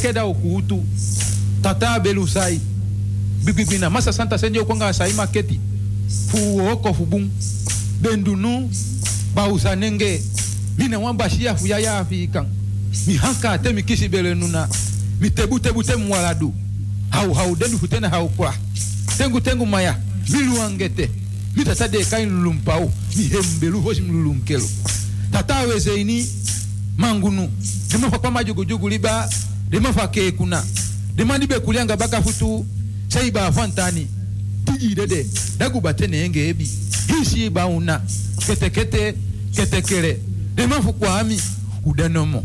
tekeda okuutu tata belu sai. Bibibina masa santa senjo kwanga sai maketi. Fu oko fu bum bendunu bausa nenge. Mina wamba shia fu yaya mi hanka te mi kisi bele nuna. Mi tebu tebu te mwaladu hau hau dendu futena hau kwa tengu tengu maya. Mi luangete mi tata de kain lulumpau mi hembelu hosi mi lulunkelo tata weze ini mangunu. Dema fa pama jugu jugu liba dema fake kuna. Dema ndibe kulianga baka futu saiba fantani tijidede dagubate neyenge ebi. Hisi ba una. Ketekete ketekere dema fukwami udanomo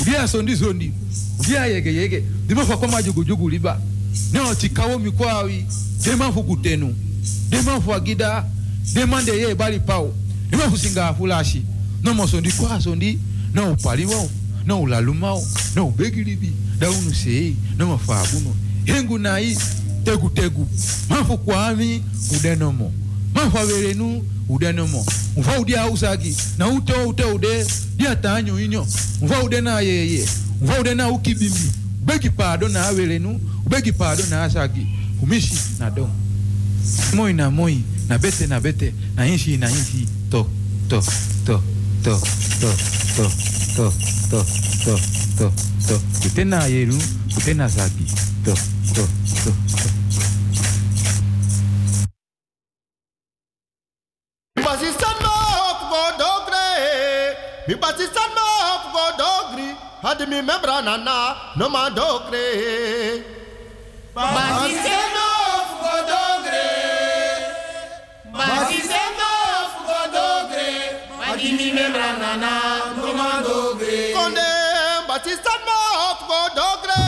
udia sondi zondi udia yege yege. Dema fakwa majugujugu liba. Neo tikawo mikwawi dema fukutenu dema fuagida dema ndeye bali pao. Dema fusinga afulashi. Nomo sondi kwa sondi. Na upaliwao na ulalumawo na ubegilibi daunu sei no mafabuno hengu nai tegu tegu. Mafu kwami udenomo mafu averenu udenomo mfa udia usagi na ute ute ude. Dia tanyo inyo. Mfa ude na yeye. Mfa ude na ukibimi ubegi pado na averenu ubegi pado na asagi na dom moi na moi na bete na bete. Na na to to to to to to to to to to to kutena yeru kutena zagi to to to Mi pasistan mo go dogri, hadi mi membra nana, no ma go dogre, basiseno go Nana Numa Dogre. Konde Batista Mot Godogre.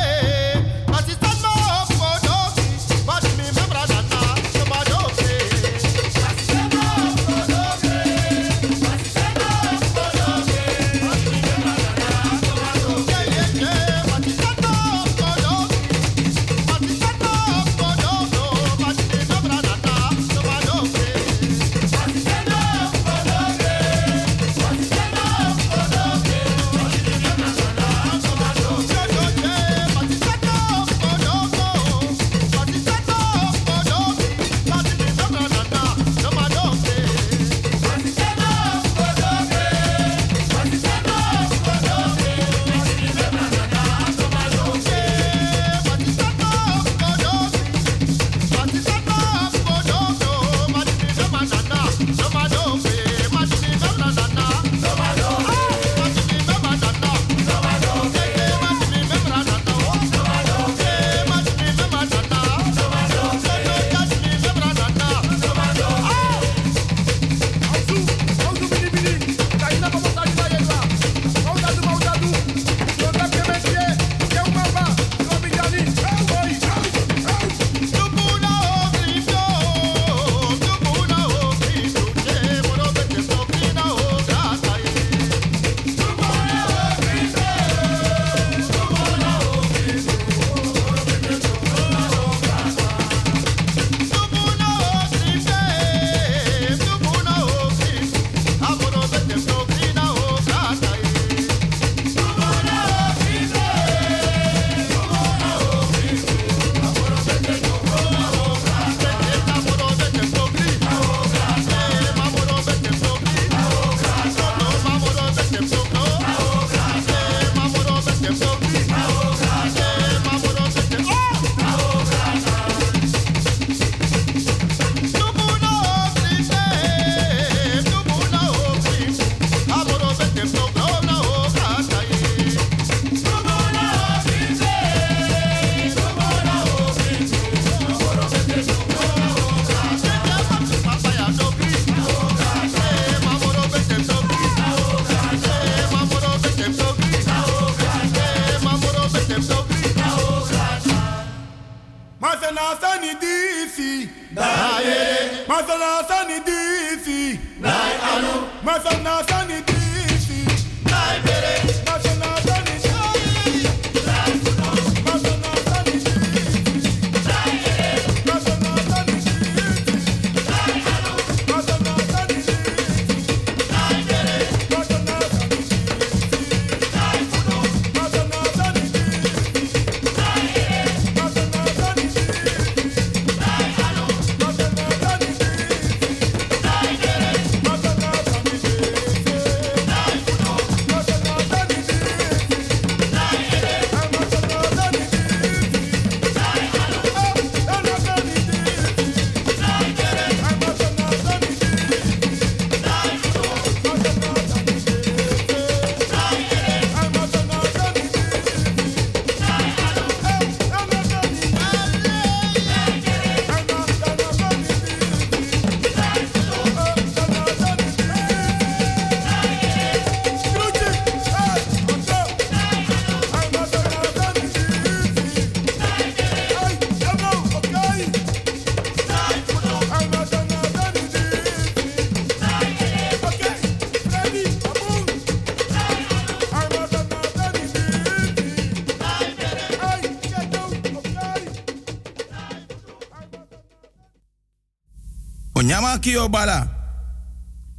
Kio bala.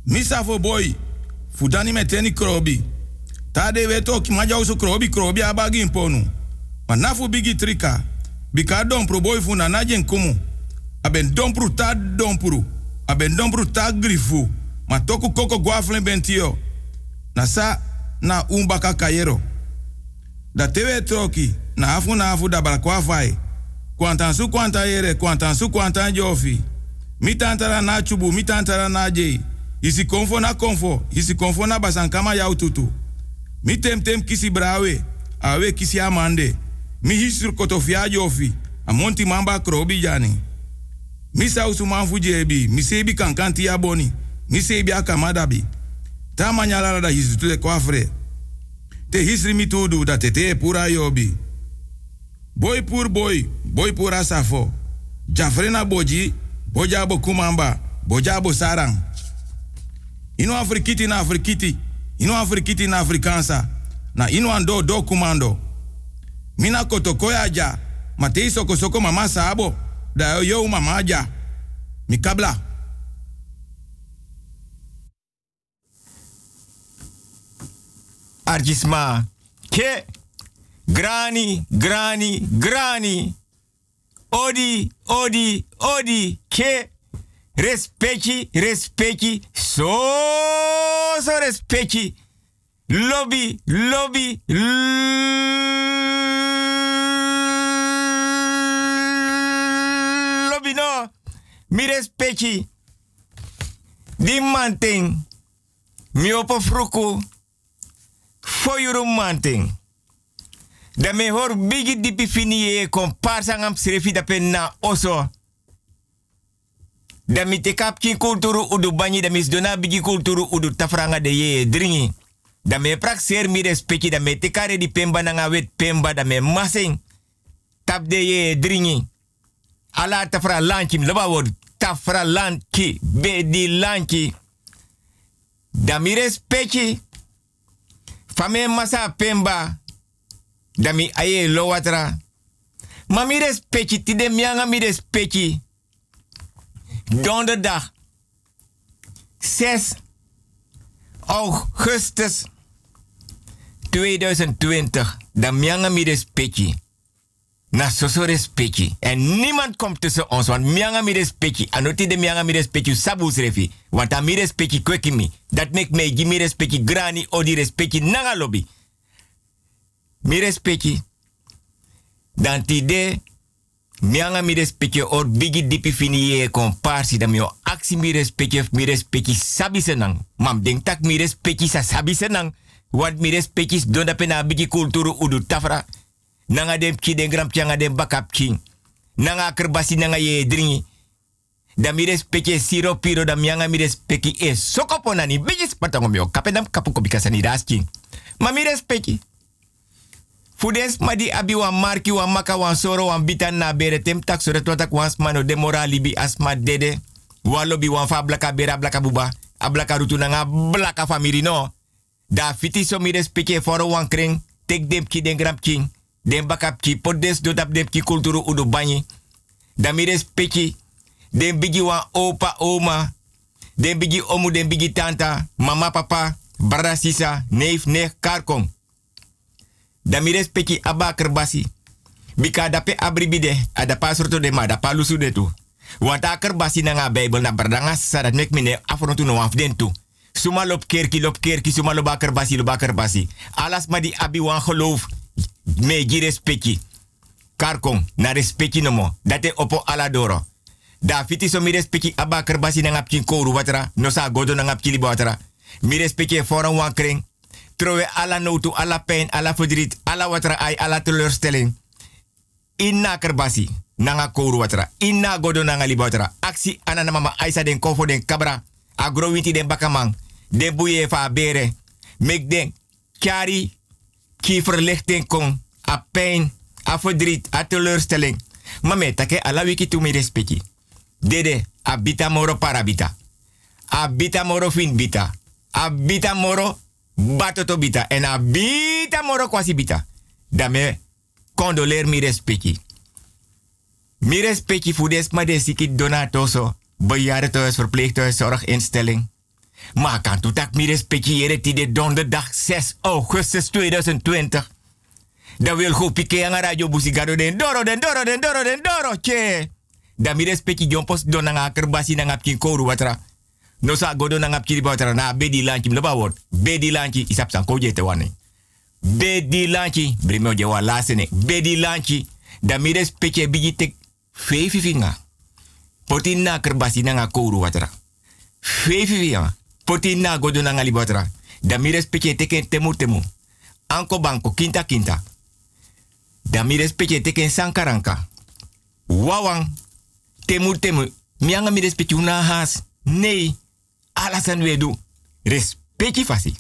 Misa fo boy. Fudani meteni krobi. Tade weto ki maja usu krobi krobi abagi imponu. Manafu bigi trika. Bika dompru boy fu na najen kumu. Aben dompru ta dompru. Aben dompru ta grifu. Ma toku koko guaflen bentio. Na sa na umbaka kayero. Da tewe troki. Na afu na afu da balakwa fai. Kwantan su kwanta yere, kwantan su kwantan jofi. Mi tantara na chubu, mi tantara na jei. Isi konfo na konfo, isi konfo na basankama yau tutu. Mi tem tem kisi brawe, awe kisi amande. Mi hisur kotofia jofi, amonti mamba krobi jani. Mi sausu manfu jebi, mi sebi kankanti ya boni, mi sebi akamadabi. Ta manyalara da hisu tule kwafre. Te hisri mi tudu da tete pura yobi. Boy pur boy, boy pura safo. Jafrena boji, boja bo kumamba, boja bo sarang. Ino afrikiti na afrikiti, ino afrikiti na afrikansa. Na ino ando do kumando. Mina kotokoya ja, matei soko mama sabo, da yo mama ja. Mikabla. Arjisma. Ke. Grani, grani, grani. Odi, odi, odi. Ke. Respecti, respecti. So, so respecti. Lobby, lobby, lobby no. Mi respecti. Di manting. Mi opo fruku. Fo yuru manting. Da me hor bigi dipi fini ye komparsa ngam srefi da pen na oso. Da mi te kap ki kulturu udu banyi da mis dona bigi kulturu udu tafranga de ye dringi. Da me prak ser mi da me te kare di pemba na wet pemba da me masing. Tap de ye dringi. Ala tafra lanchi loba word tafra lanchi be di lanchi. Da mi respecti. Fame masa pemba. Da mi aye lo watra. Ma mi respecti ti de mianga mi respecti. Donderdag 6 augustus 2020. Dan mianga mi respecti. Na soso respecti. En niemand komt tussen ons. Want mianga mi respecti. Anoti de mianga mi respecti. Sabu srefi. Want a mi respecti kweki mi. Dat make me gi mi respecti grani odi respecti nanga lobby. Mi respecti. Dan ti de mi respecti or bigi dipi fini komparsi da mio aksi mi respecti mi respecti sabi senang. Mam denk tak mi respecti sa sabi senang. Want mi pena bigi kulturu udu tafra. Nanga dem ki den gram pianga dem bakap king. Nanga kerbasi nanga ye dringi. Da mi siro piro da mianga mi respecti e sokopo nani bigi spatangom yo. Kapendam kapu kobikasani das king. Ma mi. Fudes ma di abi wan marki wan maka wan soro wan bitan na bere tem tak so retrotak wan morali asma dede. Wan lobi wan fa blaka bera blaka buba. A blaka rutu blaka famiri no. Da fiti so mi foro wan kring. Tek dem ki den gram king. Den ki podes do tap dem ki kulturu udu banyi. Da mi. Den bigi wan opa oma. Den bigi omu den bigi tanta. Mama papa. Brada sisa. Neef neef karkom. Da mi respecti aba kerbasi. Bika dape abribide, ada pa sorto de ma, da pa lusu de tu. Want a kerbasi na nga Bijbel na berdanga sa dat mek mine afrontu no afden tu. Suma lop kerki, lop kerki, suma loba kerbasi, loba kerbasi. Alas ma di abi wan geloof, me gi respecti. Karkom, na respecti no mo, date opo aladoro. Da fiti so mi respecti aba kerbasi na ngapkin kouru watra, no sa godo na ngapkin libo watra. Mi respecti foran wan kring, trowe ala notu, ala pijn, ala verdriet, ala watra ai, ala teleurstelling. Inna kerbasi, nanga kouru watra. Inna godo nanga liba watra. Aksi anana mama aisa den kofo den kabra. Agro winti den bakamang. Den buye fa bere. Mek kari ki verlichting kon. A pijn, a verdriet, a teleurstelling. Mame take ala wiki tu mi respecti. Dede, abita moro parabita. Abita moro fin bita. Abita moro batoto bita. En abita moro kwasi bita. Dame condoleer mi respecti. Mi respecti fu des ma de siki donatoso. bejaardentehuis, verpleeghuis, zorginstelling. Maar kan toen tak mi respecteren die de donderdag 6 augustus 2020. Dan wil go pike aan radio busigado den doro den doro den doro den doro che. Dan mi respecti jompos don nanga kerbasi nanga pkin koru watra. No sa godo watra na bedi lanchi word. Bedi lanchi isap san koje te wane. Bedi lanchi brimo je wa lasene. Bedi lanchi dan mi respecti bigi tek fefi finga. Poti na kerbasi nanga koru watra. Fefi finga. Poti na godo nanga libatra. Dan mi respecti teken temu temu. Anko banko kinta kinta. Dan mi respecti teken sankaranka. Wawang. Temu temu. Mianga mi respecti una has. Nee. Alasan we do. Respecti fasi.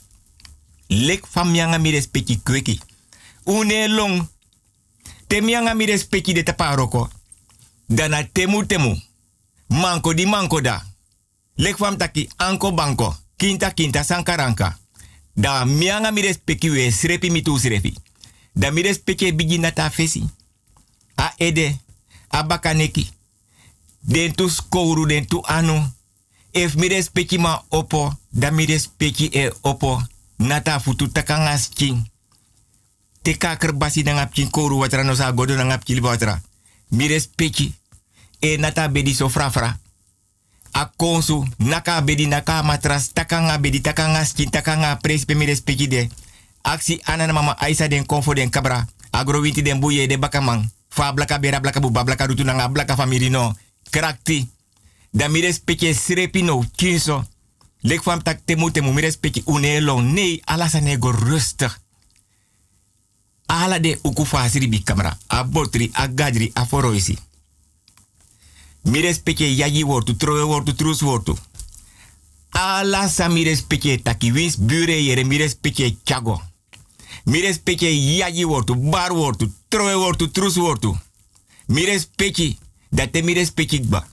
Lek fam mianga mi respecti kweki. Une long. Te mianga mi respecti de taparoko. Dana temu temu. Manko di manko da. Lek taki anko banko. Kinta kinta sankaranka. Da mianga mi respecti we srepi mi tu. Da mi respecti bigi nata fesi. A ede. A bakaneki. Den tu skouru den tu anu. If mi respecti ma opo. Da mi respecti e opo. Nata futu takangas king. Te kaker basi na ngap kouru watra no sa godo na watra. Mi respecti. E nata bedi so frafra. A konsu, naka bedi naka matras, takanga bedi takanga skin, takanga prespe mi respecti de. Aksi anana mama aisa den konfo den kabra. Agrowinti den buye de bakamang. Fa blaka bera blaka bu blaka rutu nanga blaka famiri no. Krakti. Da mi respecti srepi no kinso. Lek fam tak temu temu mi long. Nee, ala sa nego rustig. Ala de uku fasiri bi kamera. A botri, a gadri, a. Mi respecte wortu, troe wortu, trus wortu. Ala sa mi respecte taki wins bure yere mi respecte chago. Mi respecte yayi wortu, bar wortu, troe wortu, trus wortu. Mi respecte dat te mi respecte.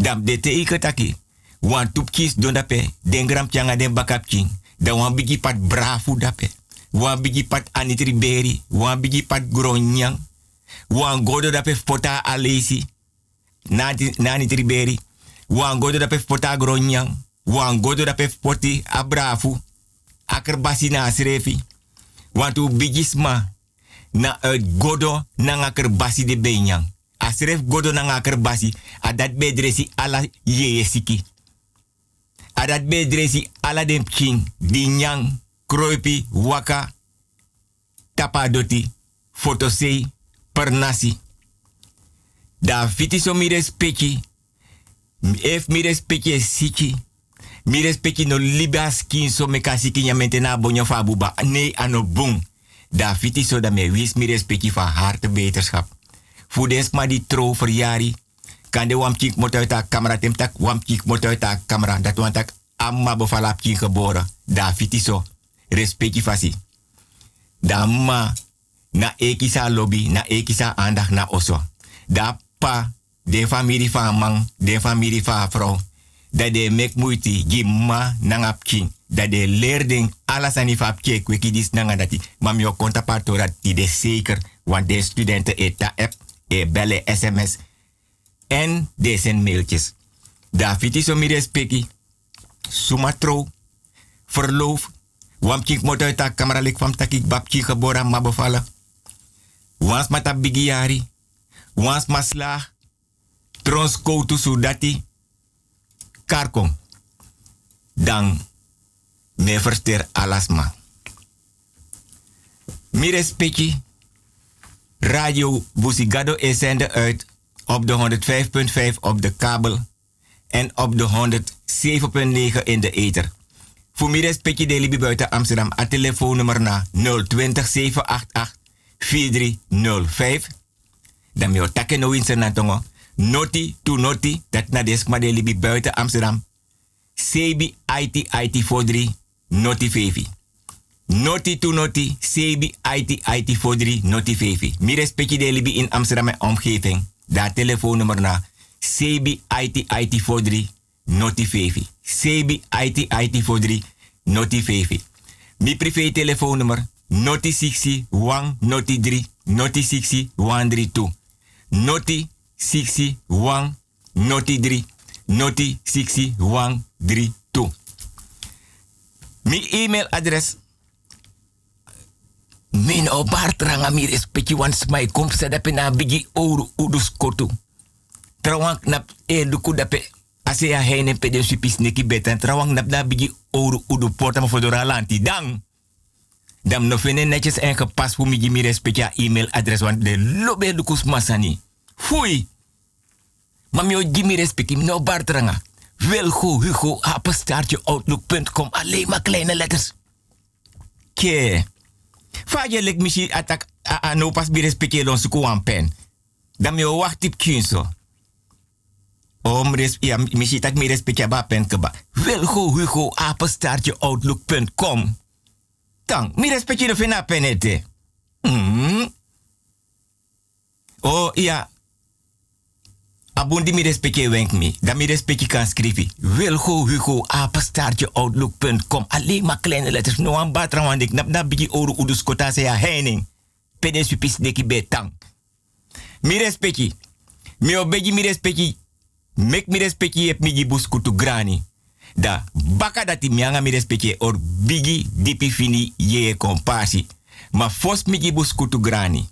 Dam de te ike taki. Wan tup kis don dape, den gram changa den bakap king. Dan wan bigi pat brafu dape. Wan bigi pat anitri beri, wan bigi pat gronyang. Wan godo dape pota alesi nani, nani triberi. Wan godo da pef pota gronyang. Wan godo da pef poti abrafu. Akerbasi na asrefi. Want u bigisma na uit godo na akerbasi de benyang. Asref godo na akerbasi. Adat bedresi ala yeyesiki. Adat bedresi ala dem king. Dinyang, kroipi, waka, tapadoti, fotosei, pernasi. Da fiti so mi respecti. Ef mi respecti siki. Mi respecti no liba skin so me kasiki nya mentena bonyo fa buba. Nee ano boom. Da fiti so da me wis mi respecti van harte beterschap. Des ma di tro verjari. Kan de wam uit camera tem tak wam uit camera. Dat want tak amma bevala kik geboren. Da fiti so. Respecti fasi. Da ma na ekisa lobby, na ekisa aandacht na oso. Da pa, de familie van man, de familie van vrouw. Dat de mek moeite, gimma nangap king. Dat de leerden alles aan die dis nanga. Mam yo konta partora die de zeker, want de studenten eta app, e bellen sms. En de zijn mailtjes. Da fiti so mi respecti. Sumatro, verloof. Wam kik moto uit de camera lik van takik babki geboren ma bevallen. Wans mata bigiari. Wans masla. Trons koutu sudati. Karkong. Dan me verster alasma. Mi respecti. Radio Busigado is zender uit op de 105.5 op de kabel en op de 107.9 in de ether. Voor mij respecti de Libi buiten Amsterdam, a telefoonnummer na 020 788 4305. Dan mi takke no in senatongo. Noti to noti, dat na deskma de Libi buiten Amsterdam. Sebi IT IT 43 noti fevi. Noti to noti, Sebi IT IT 43 noti fevi. Mi respecti de in Amsterdam en omgeving. Daar telefoonnummer na. Sebi IT IT 43 noti fevi. Sebi IT IT 43 noti fevi. Mi privé telefoonnummer noti 60 1 noti 3 noti 60 132. Noti 60 1 noti 3 noti 6132. Mi e-mailadres min o bartranga mi respecti wan smai kom sa dape na bigi ouro udus kotu. Trawang nap e duku dape ase ya heine pede supis neki betan trawang nap na bigi ouro udu porta ma fodora lanti dang. Dam no fene netjes en gepast voor mi mi respecti ja e-mailadres want de lobe dukus masani. Fui. Maar mi o Jimmy respecti no bartranga. Wilgo Hugo apenstaartje outlook.com alleen maar kleine letters. Ke. Faje lek mishi atak a, no pas bi respecte don suku wan pen. Dan mi o wacht tip kunso. Om res ja mishi tak mi respecte ba pen keba. Wilgo Hugo apenstaartje outlook.com. Tang, mi respecte no fina penete. Hmm. Oh ja, Abundi mi respecte wenk mi. Dan mi respecte kan schrijven. Wilgo Hugo apenstaartje outlook.com. Alleen maar kleine letters. No aan batra want ik nap na bigi oru udus kota se ya heining. Pede supis deki betang. Mi respecte. Mi obeji mi respecte. Mek mi respecte ep mi jibus kutu grani. Da baka dati mianga mi respecte or bigi dipi fini ye kompasi. Ma fos mi jibus kutu grani.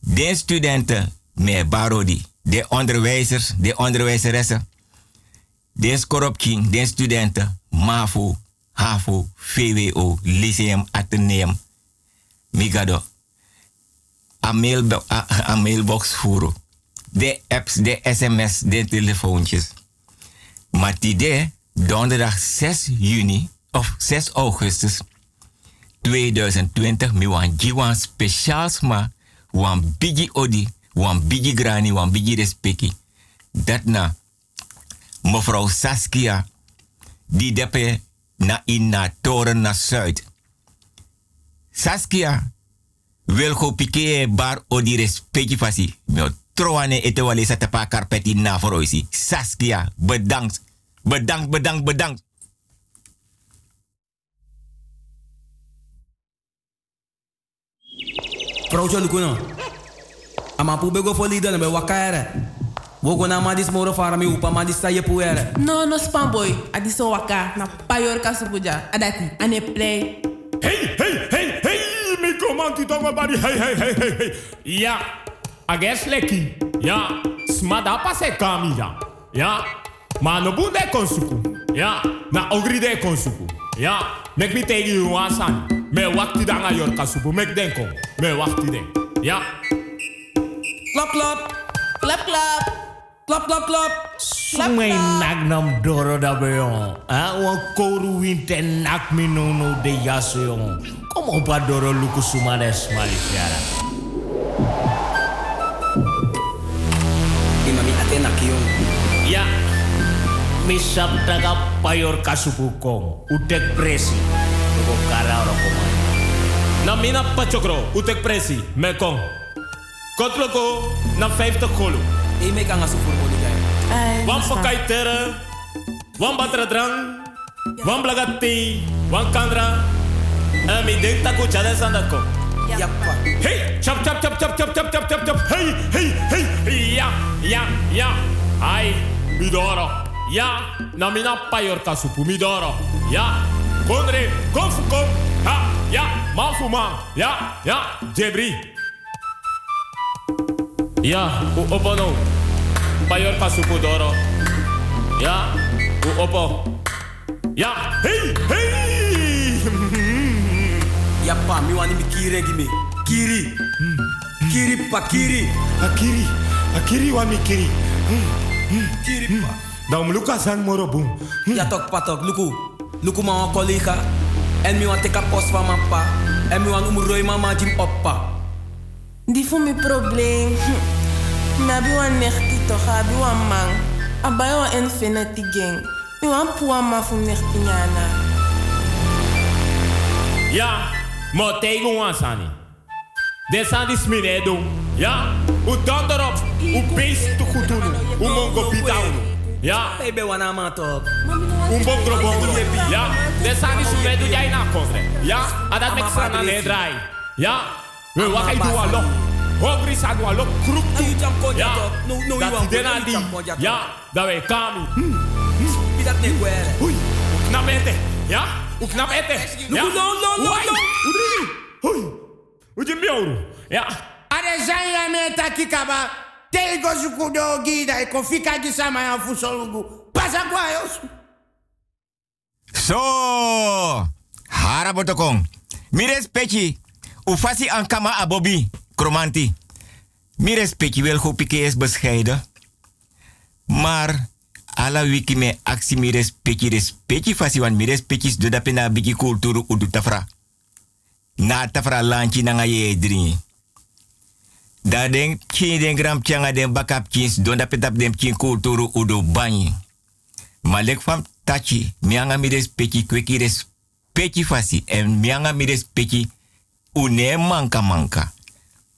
Den studenten me barodi de onderwijzers, de onderwijzeressen, de skoropking, de studenten, MAVO, HAVO, VWO, Lyceum, Atheneum, Migado, a, mailbo a, a mailbox voeren. De apps, de sms, de telefoontjes. Maar die de donderdag 6 juni of 6 augustus 2020, mi wan jiwan speciaals ma, wan bigi odi, wan bigi grani, wan bigi respecti. Dat na mevrouw Saskia, die depe na in na toren na Zuid. Saskia wil go pike bar o di respecti fasi. Mio troane ete wale sa tepa karpeti na voor. Saskia, bedankt. Bedankt, bedankt, bedankt. Procho lukuno. Ama pu bego fo lida na be wakaere. Wogo na madis moro fara mi upa madis sa ye puere. No, no spam boy. Adiso waka na payor kasupuja. Adati. Ane play. Hey, hey, hey, hey, mi komanti tonga bari, hey, hey, hey, hey, hey. Ja, ages leki. Ja, smada pase kami ja. Ja, ma no bunde konsuku. Ja, na ogri de konsuku. Ja, mek mi tegi you wasan. Me wakti danga yor kasupu, mek denko. Me wakti den. Ja. Klap klap. Klap klap. Klap klap klap. Sumay nak nam doro da beyon. Ah, wan koru winte nak mi no no de yaso yon. Kom op a doro luku sumades malifiara. Imami atena. Ya, mi sabdaga payor kasupukong. Utek presi. Lugo kara oro komay. Na mina pachokro, utek presi, mekong. Kotloko, na 50 kolo. E me kanga su furbo di gay. Ay, Wan pakai tere, wan batra drang, wan blagati, wan kandra. En mi denk taku chade sandako. Yappa. Hey, chop chop chop chop chop chop chop chop chop. Hey, hey, hey. Ja, ja, ja. Ai, midoro. Ja, na mina payor kasupu midoro. Ja, konre, kom fu kom. Ha, ja, man fu man. Ja, ja, jebri. Ja, u opo no. Payor kasupu doro. Ja, u opo. Ja, hey, hey. Yappa mi wani mi kiri gimi. Kiri. Kiri pa kiri. Akiri, akiri wa mi kiri. Kiri pa. Dan luka san moro boom. Ja tok patok luku. Luku ma wan collega. En mi wan teka post van mijn pa. En mi wan umroi mama jim oppa. Die voor mijn probleem. Nabi wan nechti toch, abi man. Abayo wan infinity gang. Mi wan puama voor nechti. Ja, maar tegen ons aan. Dit aan die. Ja, u dan erop. Hoe beest te goed doen. Hoe mongo. Ja. Baby wana matop. Um bom grobongo. Ja, dit aan die smiredo jij na. Ja, en dat mek sana ne draai. Ja. We wachten door al lok. is sa door lok kroep toe. Ja, dat die dena die. Ja, dat wij kami. Is dat niet wel? Hoi, knap eten. Ja, hoe knap eten. No, no, no, no, no. Udrini. Hoi. Hoe je mjoru. Ja. Are zijn jij met takikaba. Tego sukudo gida. Ik kon fika gisama ya fusolugu. Pasa kwa yosu. So, harabotokong. Mires pechi. Ufasi an kama abobi, kromanti. Mi respecti wel hopike is bescheiden. Maar, ala wiki me actie mi respecti respecti fasi wan mi respecti do da pena bigi kulturu udu tafra. Na tafra lanchi na nga ye dringi. Da den kin den gram changa den bakap kins don da den kin kulturu udu banyi. Malek fam tachi, mianga mi respecti kweki respecti fasi. En mianga mi une manka manka.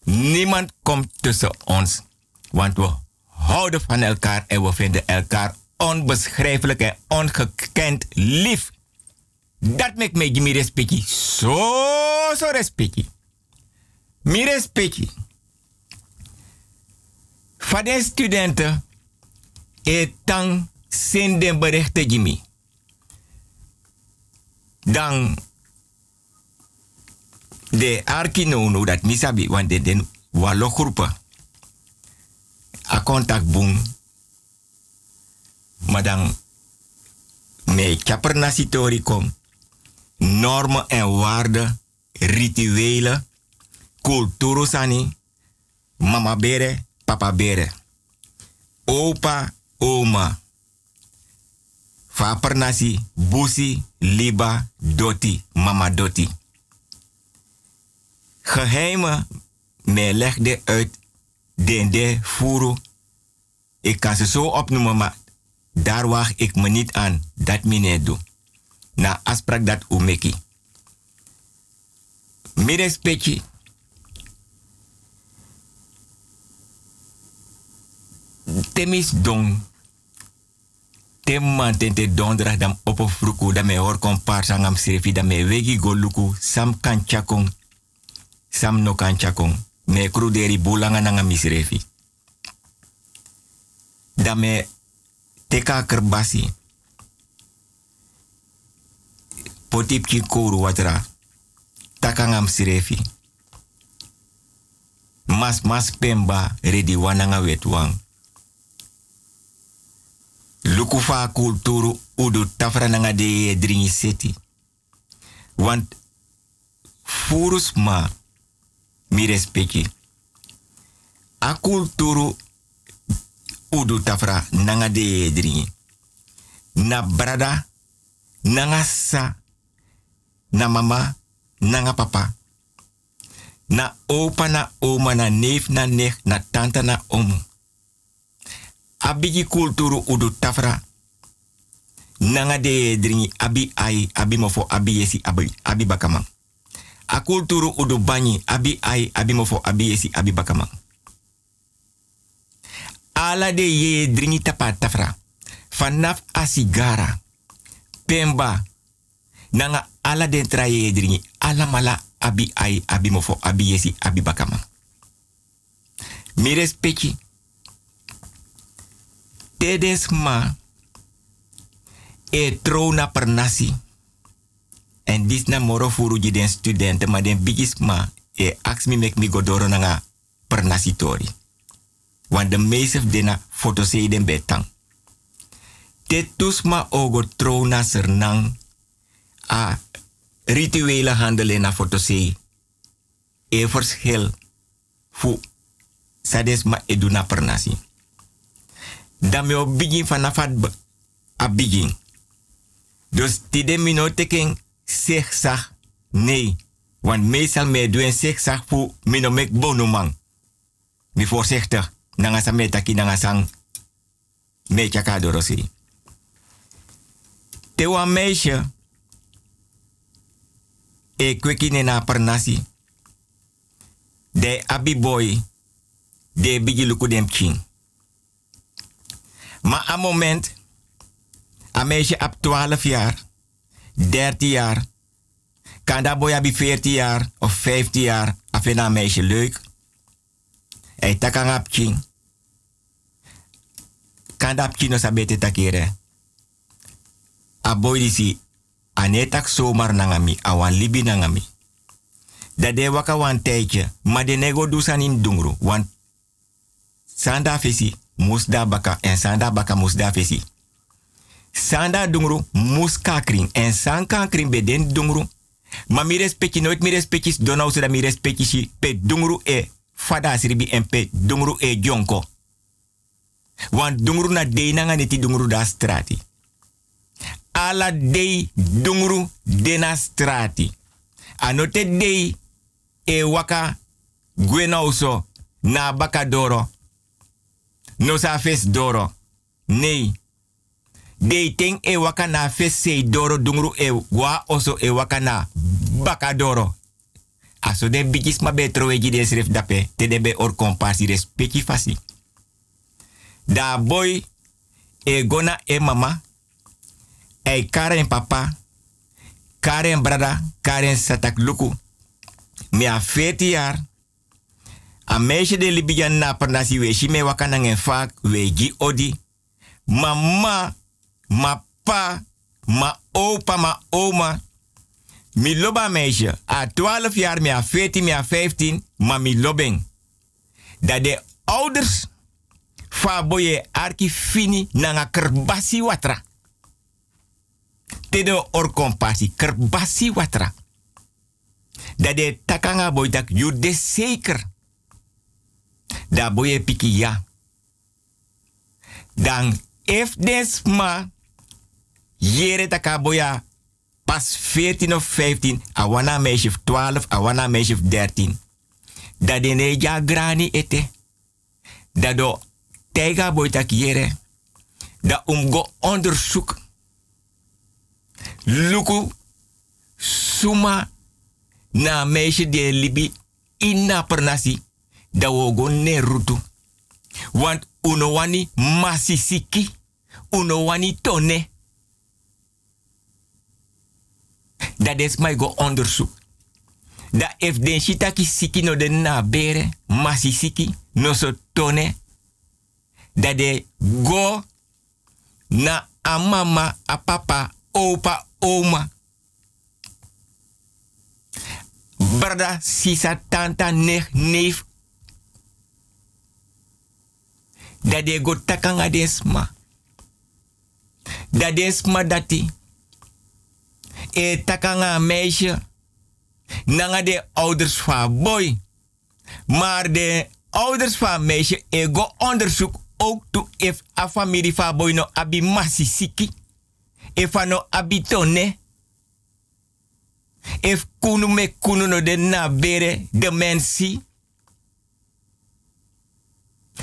Niemand komt tussen ons. Want we houden van elkaar en we vinden elkaar onbeschrijfelijk en ongekend lief. Dat maakt mij mi respecti. Zo, zo respecti. Mi respecti. Van de studenten, etang zijn den berichten Jimmy. Dan de arkinono dat misabi, want de den walo. A contact boom. Maar dan me kapper kom. Normen en waarden, rituelen, cultuur sani, mama bere, papa bere. Opa, oma. Vaper nasi, busi, liba, doti, mama doti. Geheimen, me legde uit dende, furu. Ik kan ze zo opnoemen, maar daar waag ik me niet aan dat meneer doe. Na afspraak dat umeki. Mi respecti. Temis dong. Temman tente donderdag dam opo fruku da me hor kon par sangam srefi da me wegi go luku sam kan chakong. Sam no kan chakong. Me kru deri bulanga nanga misrefi. Da me teka kerbasi. Potip ki kouru watra. Takangam. Mas mas pemba redi wananga wetwang. Luku fa kulturu udu tafra nanga de dringi seti. Want furus ma mi respecti. A kulturu udu tafra nanga de. Na brada, nanga sa, na mama, nanga papa. Na opa na oma na neef na nech na tante na omu. Abigi kulturu udu tafra. Nanga de abi ai abi mofo abi yesi abi, abi bakama. A kulturu udu banyi abi ai abi mofo abi yesi abi bakama. Ala de ye dringi tapa tafra. Vanaf a sigara. Pemba. Nanga ala den tra ye dringi. Ala mala abi ai abi mofo abi yesi abi bakama. Mi respecti. Tedes e trona per nasi. En dis na moro furu ji den studenten, maar den bigis ma e ax mi mek mi godoro nanga per nasi tori. Want de meeste dena foto se den betang. Te tusma ogo trona sernang a rituele handelen na foto se. E verschil fu sades ma eduna per nasi. Me op begin vanaf a begin. Dus tide mi no teken zeg zag nee. Want meestal me doen zeg zag fu mi no mek bonumang. Mi voorzichtig. Nanga sa metaki nanga sang me chaka dorosi. Te wa meisje e kwekine na per nasi. De abi boy de bigi luku dem king. Maar aan moment, een meisje op 12 jaar, 13 jaar, kan dat boy abi 14 jaar of 15 jaar, af en een meisje leuk. E takang ap ching. Kanda ap chino sabete takere. A boy disi ane tak somar nangami, awan libi nangami. Da de waka wan tijdje, maar de nego dusan in dungru, want sanda fesi musda baka en sanda baka musda fesi. Sanda dungru mus kakring en san kakring be den dungru. Ma mi respecti nooit mi donau da mi respecti si pe dungru e fada siribi en pe dungru e jonko. Want dungru na de nanga neti dungru da strati. Ala dei dungru de na strati. Anote dei e waka gwena uso na baka doro. No sa fes doro. Nee. Dei ting e waka na fes sei doro dungru e wa oso e waka na baka doro. Aso de bikis ma betro de sref dape te de be or kompasi respecti fasi. Da boy e gona e mama e karen papa karen brada karen satak luku me a 14 jaar a de libijan na pernasi we shi me wakana ngen fak we gi odi mama ma pa ma opa ma oma. Mi loba meisje a 12 jaar me a 14 me a 15 ma mi lobeng. Dat de ouders fa boye arki fini nanga kerbasi watra. Te de or compassie kerbasi watra. Dat de takanga boy dak you de zeker da boye piki ya. Dan if des ma jere taka boya pas 14 of 15 a wana meisje 12 a wana meisje 13 dat de ne ja grani ete. Dat do tega boy tak jere. Da umgo onderzoek. Luku suma na meisje de libi inna pernasi. Da wogo ne rutu. Want uno wani masisiki, uno wani tone. Dat is mij go onderzoek. Da if den shitaki siki no de na bere, masisiki, no so tone. Da de go na a mama, a papa, opa, oma. Brada, sisa, tanta, nech, neef. Dat de go takanga desma. Dat desma dati. E takanga meisje. Nanga de ouders van boy. Maar de ouders van meisje e onderzoek ook toe if a familie van boy no abi masisiki. If no abi tone. If kunu me kunu no de na bere de mensi.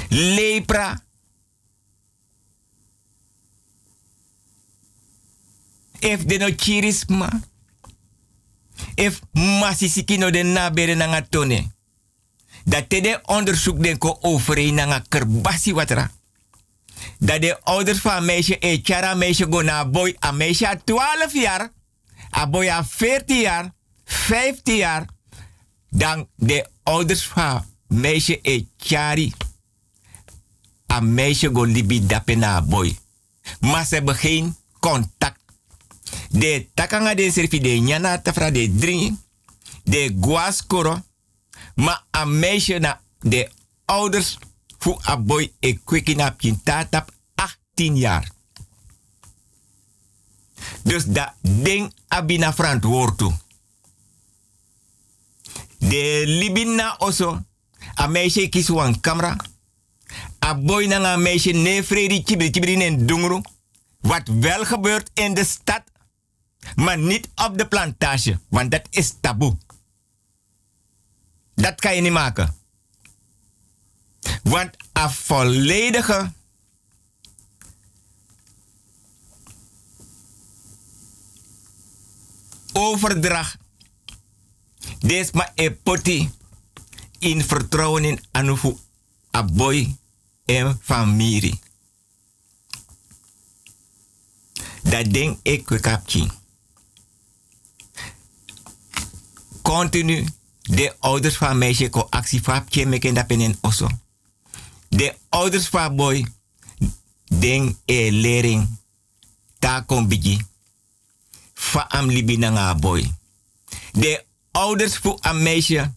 Lepra. If de no chirisma. If masisiki no de na bere na tone. Dat de onderzoek den ko overeen na kerbasi watra. Dat de ouders van meisje e chara meisje go na boy a meisje a 12 jaar. A boy a 14 jaar. 15 jaar. Dan de ouders van meisje e chari. A meisje go libi dape na boy. Maar ze hebben geen contact. De takanga de serfi de nyana tafra de dringi. De guaskoro. Maar a meisje na de ouders fu a boy e kwiki na pintatap 18 jaar. Dus dat ding abina verantwoord toe. De libina oso. A meisje kies een camera. A boy na een meisje ne fredi chibri chibri dungru. Wat wel gebeurt in de stad. Maar niet op de plantage. Want dat is taboe. Dat kan je niet maken. Want een volledige overdracht. Des ma e poti in vertrouwen in anufu a boy en familie. Dat ding ik kapje. Continu de ouders van meisje ko actie van meken dat penen osso. De ouders van boy, den e lering, ta kon bigi, fa am libi na nga boy. De ouders voor een meisje,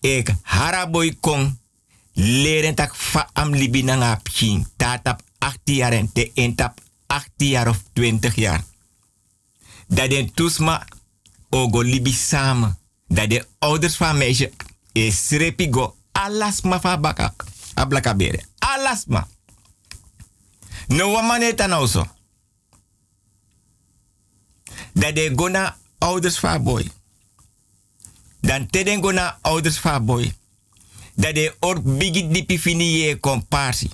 ik hara boy kon leren tak fa am libi na nga pchin, ta tap 18 jaar en te tap 18 jaar of 20 jaar. Dat den tusma ogo libi samen. Dat de ouders van meisje is repigo alasma fa baka ablaka bere. Alasma. No wamaneta nou zo. Dat de gona ouders van boy. Dan teden gona ouders van boy. Dat de or bigi dipi fini je comparsie.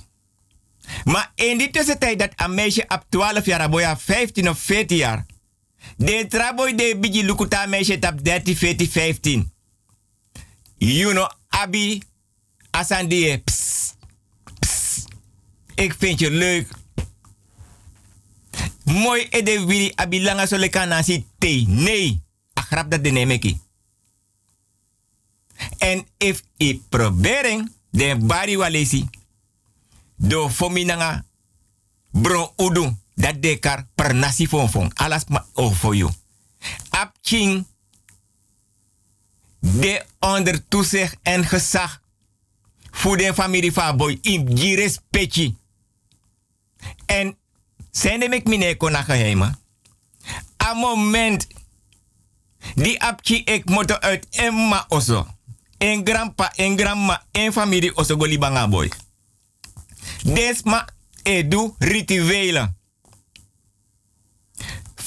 Maar in die tussentijd dat een meisje op 12 jaar, boya 15 of 14 jaar. De traboy de bigi lukuta meisje tap 13, 14, 15. You know, abi, asandie, pss. Ik vind je leuk. Mooi ede wili abi langa so leka nasi te. Nee, agrap dat de nemeki. En if i probering de bari walesi do fomi nanga bro udu dat de kar per nasi fon fon alas ma o for you. Ap king de onder toezicht en gezag voor de familie van boy in gires petje. En zijn de mek mine kona geheimen. A moment die apchi ik moet uit Emma oso. En grandpa, en grandma, en familie oso goli boy. Desma edu rituelen.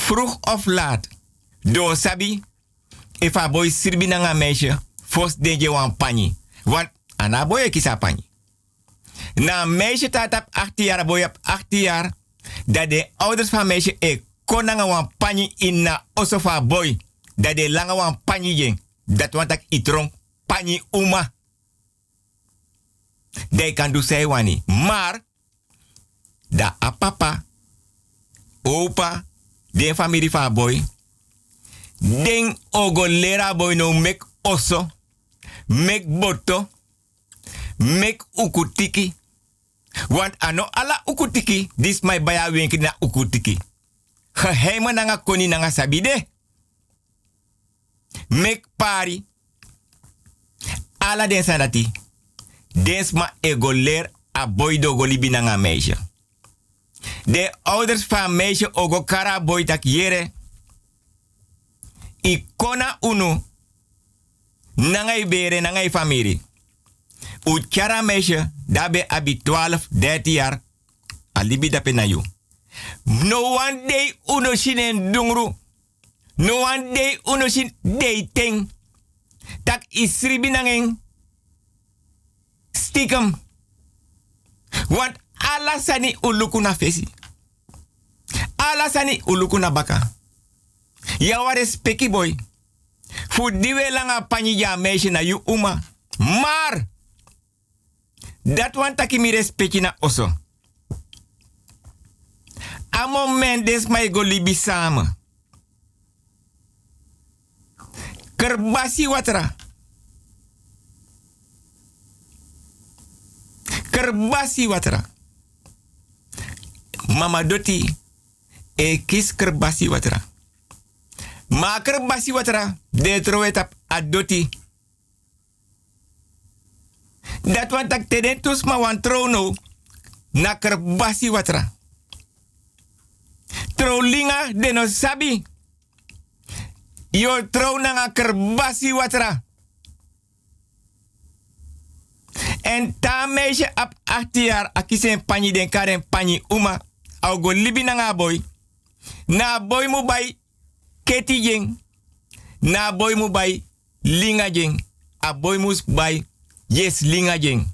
Vroeg of laat. Do sabi. If a boy sirbi na meisje. Fos denje wan pani. Want ana boy kisa pani. Na meisje taat op 18 jaar, boy op 18 jaar. Dat de ouders van meisje e kon na wan pani in na oso fa boy. Dat de lange wan pani jeng. Dat want ik itrong pani uma. De kan do say wani. Maar, da a papa, opa, de familie van boy. Den ogo lera boy no mek oso, mek boto, mek ukutiki. Want ano ala ukutiki, dis my baya wenki na ukutiki. Geheime nanga koni nanga sabide. Mek pari. Ala den. Desma ego leer a boy do golibi nanga meisje. De ouders van meisje ogo kara boy tak yere. I kona unu. Nangai bere nangai. U kara meisje dabe abi 12, 13 jaar. Alibi dape na. No one day uno shinen dungru. No one day uno shin dating. Tak isribi nangeng. Stiekem. Want ala sani fesi. Ala sani baka. Ya ware speki boy. Fu diwe langa panyi ja meisje na yu uma. Maar. Dat wan taki mi respecti na oso. A moment des go libi samen. Kerbasi watra. Kerbasi watra. Mama doti e kis kerbasi watra. Ma kerbasi watra de trowetap adoti. Dat want tak teden tus ma wan trono na kerbasi watra. Trolinga de no sabi. Yo trouw na kerbasi watra. En ta meisje op 18 jaar akisen pani den karen pani uma. Au libi na nga boy. Na boy mu bay keti jeng. Na boy mu bay linga jeng. A boy mu bay yes linga jeng.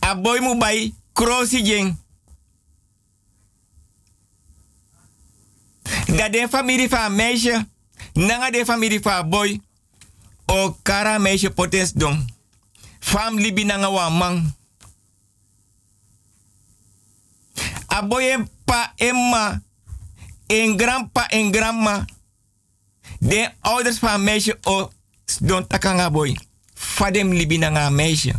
A boy mu bay krosi jeng. Dat de familie van meisje. Nanga de familie van boy. O kara meisje potens don. Fam libi nanga wa man. A boy en pa emma. En grandpa en grandma. De ouders van meisje o don takanga boy. Fadem libi nanga meisje.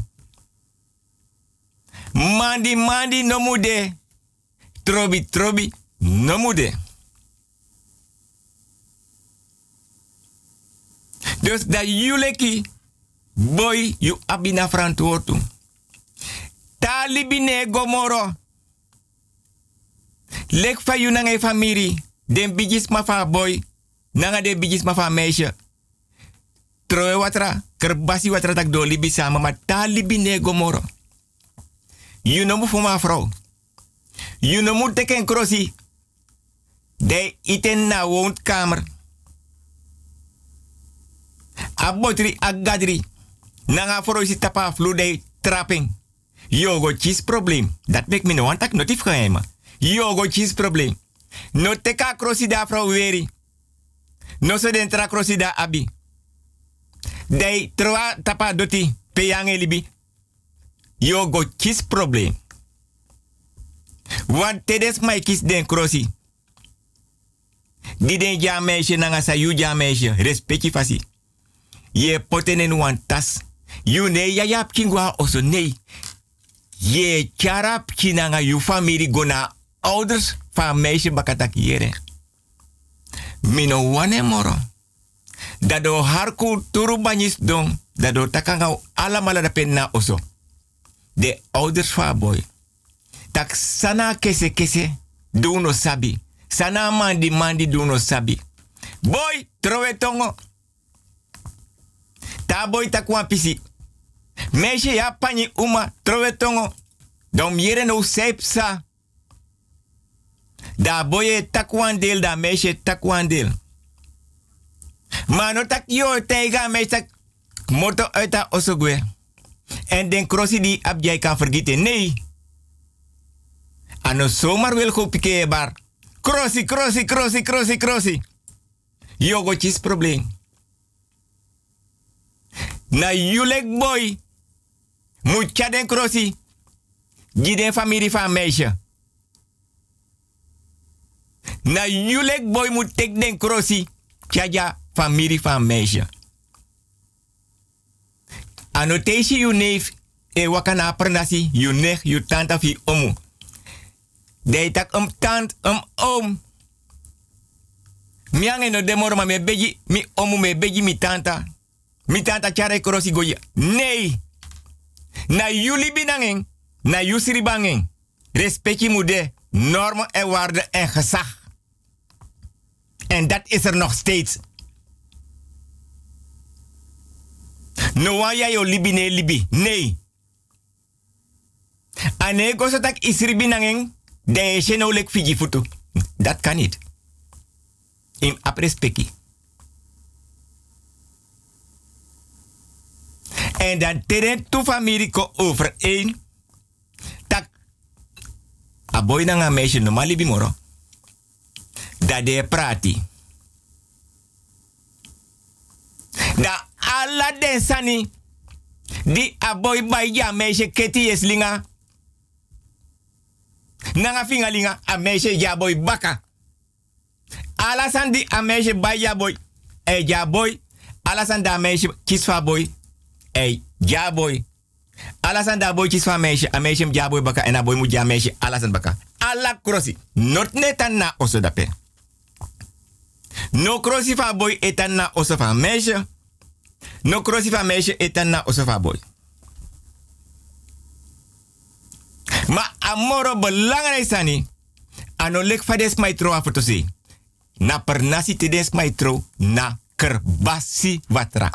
Mandi mandi no mude. Trobi trobi no mude. Dus dat jullie boy you abina verantwoording. Talibine gomoro. Lek fa you nanga family. Den bijis ma fa boy. Nanga de bijis ma fa meisje. Troe watra. Kerbasi watra tak do libi sama. Ma talibine gomoro. You no mu fuma vrouw. You no mu teken krosi. De iten na woonkamer. A botri a gadri. Nanga vrouw si tapa flude trapping. Yogo chis probleem. Dat mek me no want tak geheim. Yogo chis probleem. No teka krosi da vrouw weri. No so den tra krosi abi. Dei troa tapa doti peyange libi. Yogo chis probleem. Want tedes mai kis den krosi. Di den ja meisje nanga sa yu ja meisje. Fasi. Ye potenen wan tas. You ne ya yap kingwa oso nee. Ye charap kinanga yu family gona ouders van meisje bakatak yere. Mino wane moro. Dado harku turu banyis don. Dado takanga ala mala da penna oso. De ouders van boy. Tak sana kese kese. Do no sabi. Sana mandi mandi do no sabi. Boy, trowe tongo. Ta boy takwa pisi. Meisje ya pani uma trowe tongo. Dom yere no sepsa. Da boye takwan deel, da meisje takwan deel. Maar no tak yo tega meisje moto uit dat osogwe. En den crossie die ab jij kan vergeten. Nee. Ano zomaar wil go pike bar. Crossie, crossie, crossie, crossie, crossie. Yogo chis probleem. Na julek boy. Moet den crossie. Die den familie van meisje. Na julek boy moet tek den crossie. Tjaja familie van meisje. Annotatie you neef. E wakana pernasi. You nech, you tante of you omu. Dei tak um tant, um oom. Miange no demoro ma me beji, mi omu me beji mi tanta. Mi tanta chare krosi goya. Nee. Na jullie binangen, na yusri bangen. Respectie moede, normen en waarden en gezag. En dat is er nog steeds. No wa ya yo libi ne libi. Nee. Ane go tak isri binangen, de je no lek fiji futu. Dat kan niet. In aprespeki. En dan teren tu familie ko over één. Tak. A boy na nga meisje no malibi moro. Da de prati. Da alla den sani. Di a boy bay ja meisje keti es linga. Nanga finga linga a meisje baka. Alasan di a meisje bay ja boy. E ja boy. Alasan da meisje kies fa boy. Ey, ja boy. Da boy kies van meisje, a meisje baka en a boy ja meisje alasan baka. Alla krosi. Not netan na dape. No krosi van boy etan na meisje. No krosi van meisje etan na boy. Ma amoro belangrijk sani. Ano lek fades maitro afotosi. Na pernasi tedes maitro na kerbasi watra.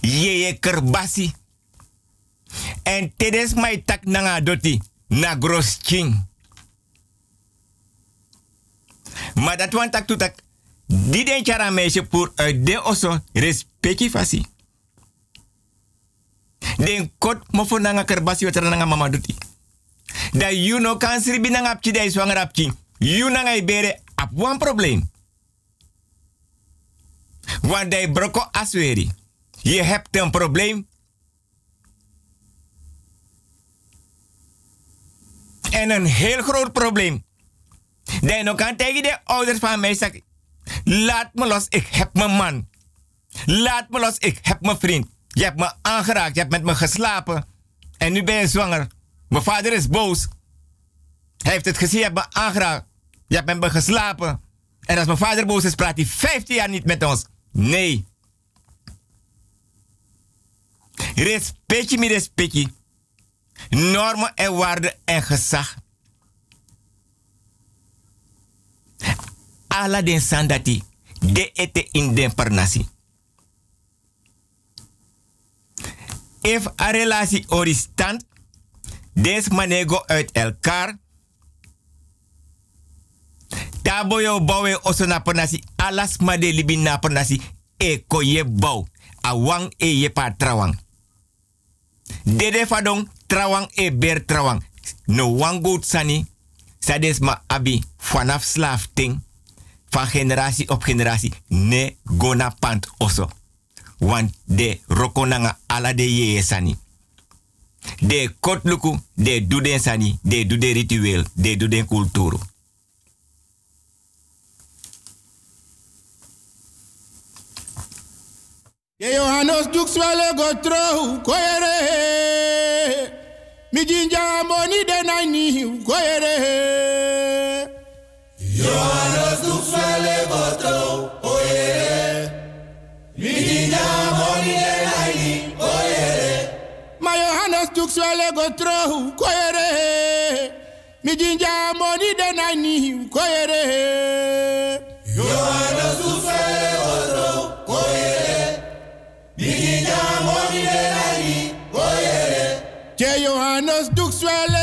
Yeye kerbasi. En tedes mai tak nanga doti na gros ching. Maar dat want tak tak di den chara meisje pour uit de oso respecti fasi. Den kot mofo nanga kerbasi watra nanga mama doti. Da you no kan sribi nanga apchi da iswanger apchi. You nanga ibere ap one probleem. Want dai broko asweri. Je hebt een probleem. En een heel groot probleem. Dat je nog kan tegen de ouders van mij zeggen: Laat me los, ik heb mijn man. Laat me los, ik heb mijn vriend. Je hebt me aangeraakt, je hebt met me geslapen. En nu ben je zwanger. Mijn vader is boos. Hij heeft het gezien, je hebt me aangeraakt. Je hebt met me geslapen. En als mijn vader boos is, praat hij 15 jaar niet met ons. Nee. Respectje, mi respectje. Normen en waarden en gezag. Ala den sandati. De ete in den. If a relatie ori des manego uit elkaar. Tabo yo bawe oso na alas ma de libi na e ye bau, awang e ye pa trawang. Dede fadong trawang e ber trawang. No wangout sani, sades ma abi ting, van generatie op generatie, ne gona pant oso. Want de rokonanga ala de ye sani. De kotluku, de duden sani, de duden ritueel, de duden kulturu. Ye Johannes Duxwelle go trou koyere. Mi jinja moni de naini koyere. moto, oyere. Midinya monile laini, oyere. Ma Johannes duk swale go tro, koyere. Midinja moni de nani, koyere. Johannes duk swale go tro, koyere. Midinja moni de nani, koyere. Che Johannes duk swale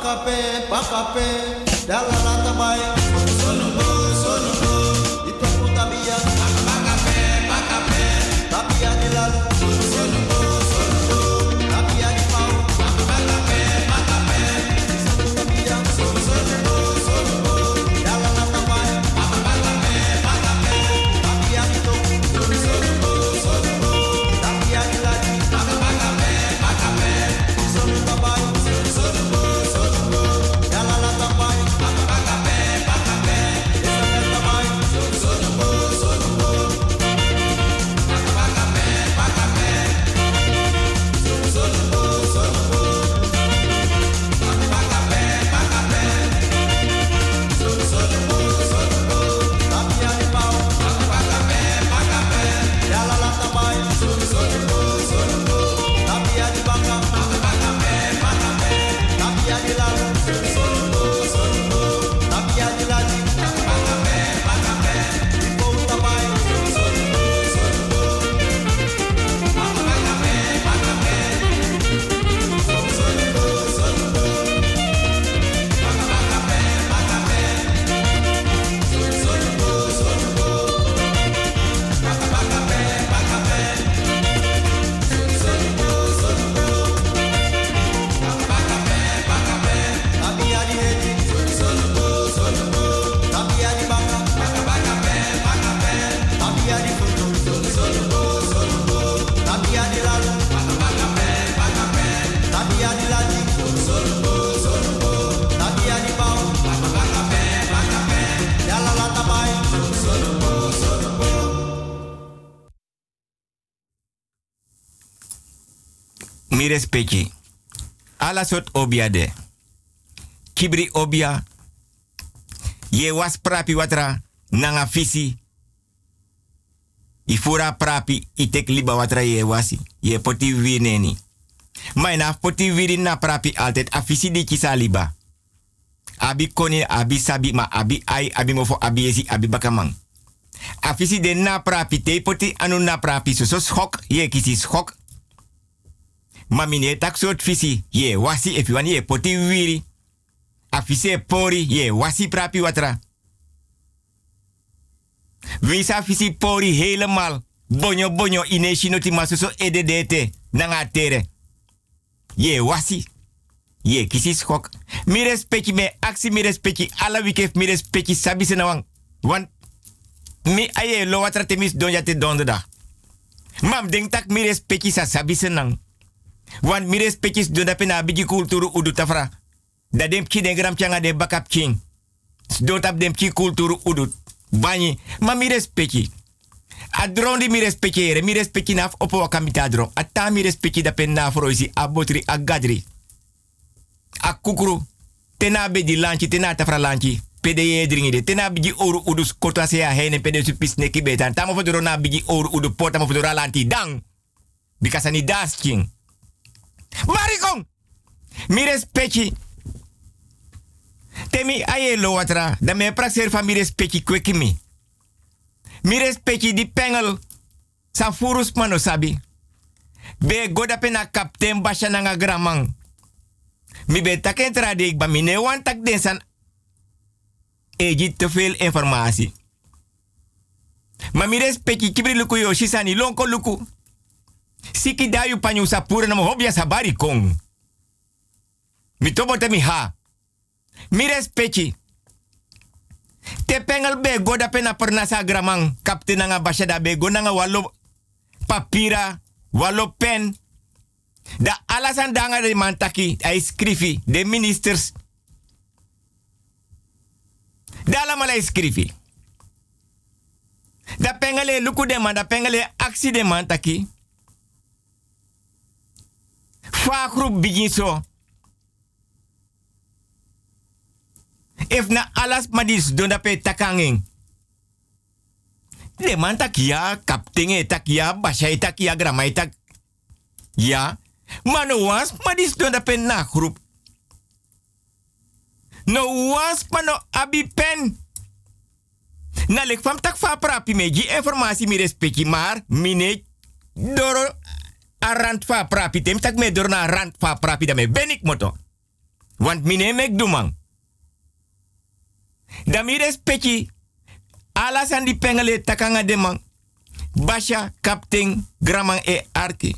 pakape, pakape, dala lata bay. Sonubo, sonubo, tabia. Pakape, pakape, tabia di respecti. Ala sot obia de. Kibri obia. Ye was prapi watra nanga fisi. Ifura prapi itek liba watra ye wasi. Ye poti wineni. Maar na poti wiri na prapi altijd afisi di kisa liba. Abi koni, abi sabi, ma abi ai, abi mofo, abi esi, abi bakamang. Afisi de na prapi te poti anu na prapi so so schok, ye kisi. Ma mine tak. Ye wasi if wan ye poti wiri. Afise pori ye wasi prapi watra. Visa visi pori helemaal. Bonyo bonyo ine shinoti masuso ededete. Nanga tere. Ye wasi. Ye kisi schok. Mi respecti me aksi mi respecti. Alla wikef mi respecti sabi se nawang. Want mi aye lo watra temis donja te. Mam denk tak mi respecti sa sabi se Wan mi respectis do da pena bigi kulturu udu tafra. Da dem ki den gram de bakap king. Do tap dem ki kulturu udu. Bani, ma mi respecti. A dron di mi respecti ere, mi respecti naf opo wakamita dron. A ta da pen froisi, a botri, gadri. A kukuru. Tena be lanchi, tena tafra lanchi. Pede ye dringi de. Tena bigi oru udu skota se a hene pede su pisneki betan. Tamo bigi oru udu pota mo fodoro lanti. Dang! Das king. Marikong! Mi respecti. Temi aye lo watra. Da me praxer van mi respecti kweki mi. Mi respecti di pengel. Sa furus mano sabi. Be goda pena kapten basha nanga gramang. Mi be taken trade ik ba mi ne wan tak den veel informatie. Ma mi respecti kibri luku yo shisani lonko luku. Siki dayu panyu sapura na mohobia sabari kong. Mi tobo te mi ha. Mi. Te pengel be goda pena perna sa gramang. Kapten nga basha da nga walo papira, walo pen. Da alasan danga de mantaki, ay skrifi, de ministers. Da allemaal ay skrifi. Da pengele luku de da pengele aksi de mantaki. Fa groep begin zo. If na alas madis don dape takanging. De man e basha e takia, grama e tak. Ja, maar no was madis don dape na groep. No was maar no abi pen. Na lek fam tak fa prapi meji informasi mi respecti maar mine doro a rand fa prapi tem tak me fa prapi moto. Want mine mek man. Da mi respecti alas an di pengele takanga de man. Basha, kapten, graman e arki.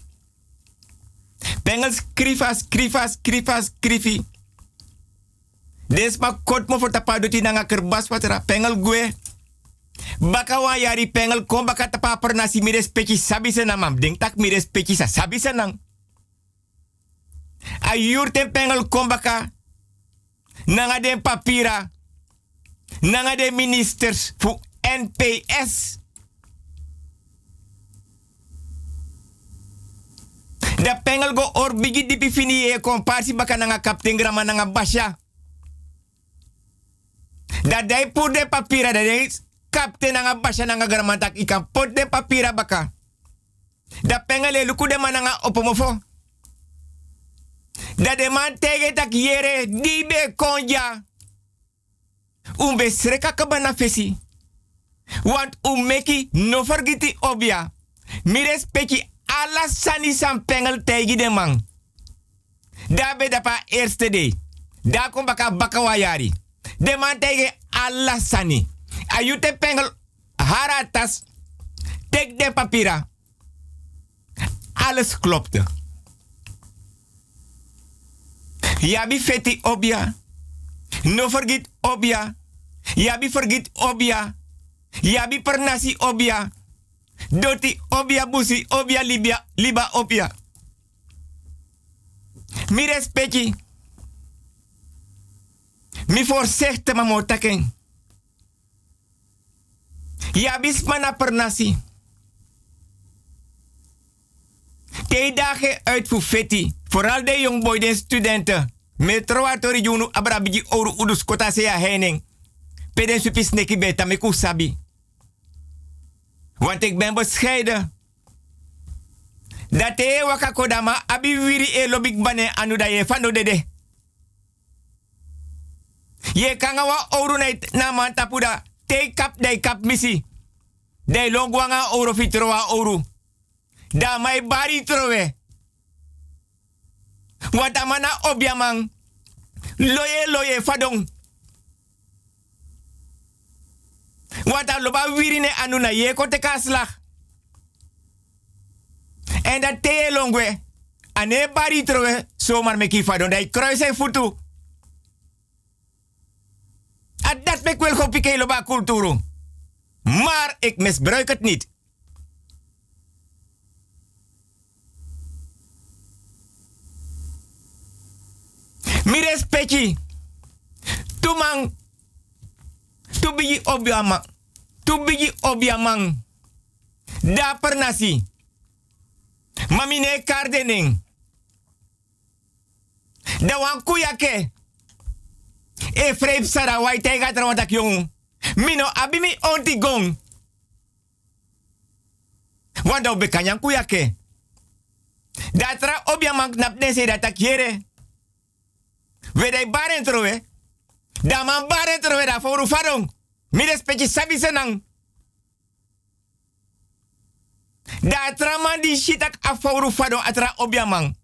Pengel skrifa, skrifa, skrifa, skrifi. Des ma kot mo for tapa doti nanga kerbas. Pengel gue. Baka wa yari pengel kom baka tapa per nasi mi respecti sabi senamam. Ding tak mi respecti sa sabi senang. Ayur ten pengel kom baka. Nanga den papira. Nanga de ministers fu NPS. Da pengel go or bigi dipi fini e komparsi baka nanga kapten grama nanga basya. Da dai pur de papira da dai kapten nanga basya nanga grama tak ikan pot de papira baka. Da pengel e luku de mananga opomofo. Da de man tege tak yere dibe konja. Umbe sreka kabana fesi. Want umeki no forgiti obia. Mi respecti alla sani san tegi de man. Da be dapa eerste day. Da kom baka baka wayari. De man tegi alla sani. Ayute pengel haratas. Tek de papira. Alles klopte. Yabi feti obia. No forget obia. Yabi forget obia. Yabi pernasi obia. Doti obia busi obia libia liba obia. Mi respecti. Mi voorzichtig maar motaken. Yabi spana pernasi. Te dagen uit feti. Vooral de jongboy, de studenten. Metro atori junu abrabiji oru udus kota se ya hening. Peden supis neki beta me. Want ik ben bescheiden. Dat e waka kodama abi wiri e lobik bane anu da ye fano dede. Ye kanga wa oru na man tapuda. Te kap dai kap misi. Dai longwanga oru fitroa oru. Da mai bari trowe. Wata mana obiamang. Loye loye fadong. Wata loba wirine anuna ye kote kaslag. En dat tee longwe. Ane bari trowe. Zomaar meki fadong. Dai kruisen futu. At dat mek wel gopike loba kulturu. Maar ik misbruik het niet. Mi respecti. Tu man. Tu bigi obiama. Tu bigi obiamang. Da per nasi. Mamine kardening. Da wan kuyake. E freep sara wai tega yung. Mino abimi onti gong. Wanda obe kuyake. Datra obiamang nap dese datak yere. We dai baren trowe. Da man baren trowe da foru farong. Mi respecti sabi senang. Da traman di shitak a foru farong atra obiamang. Da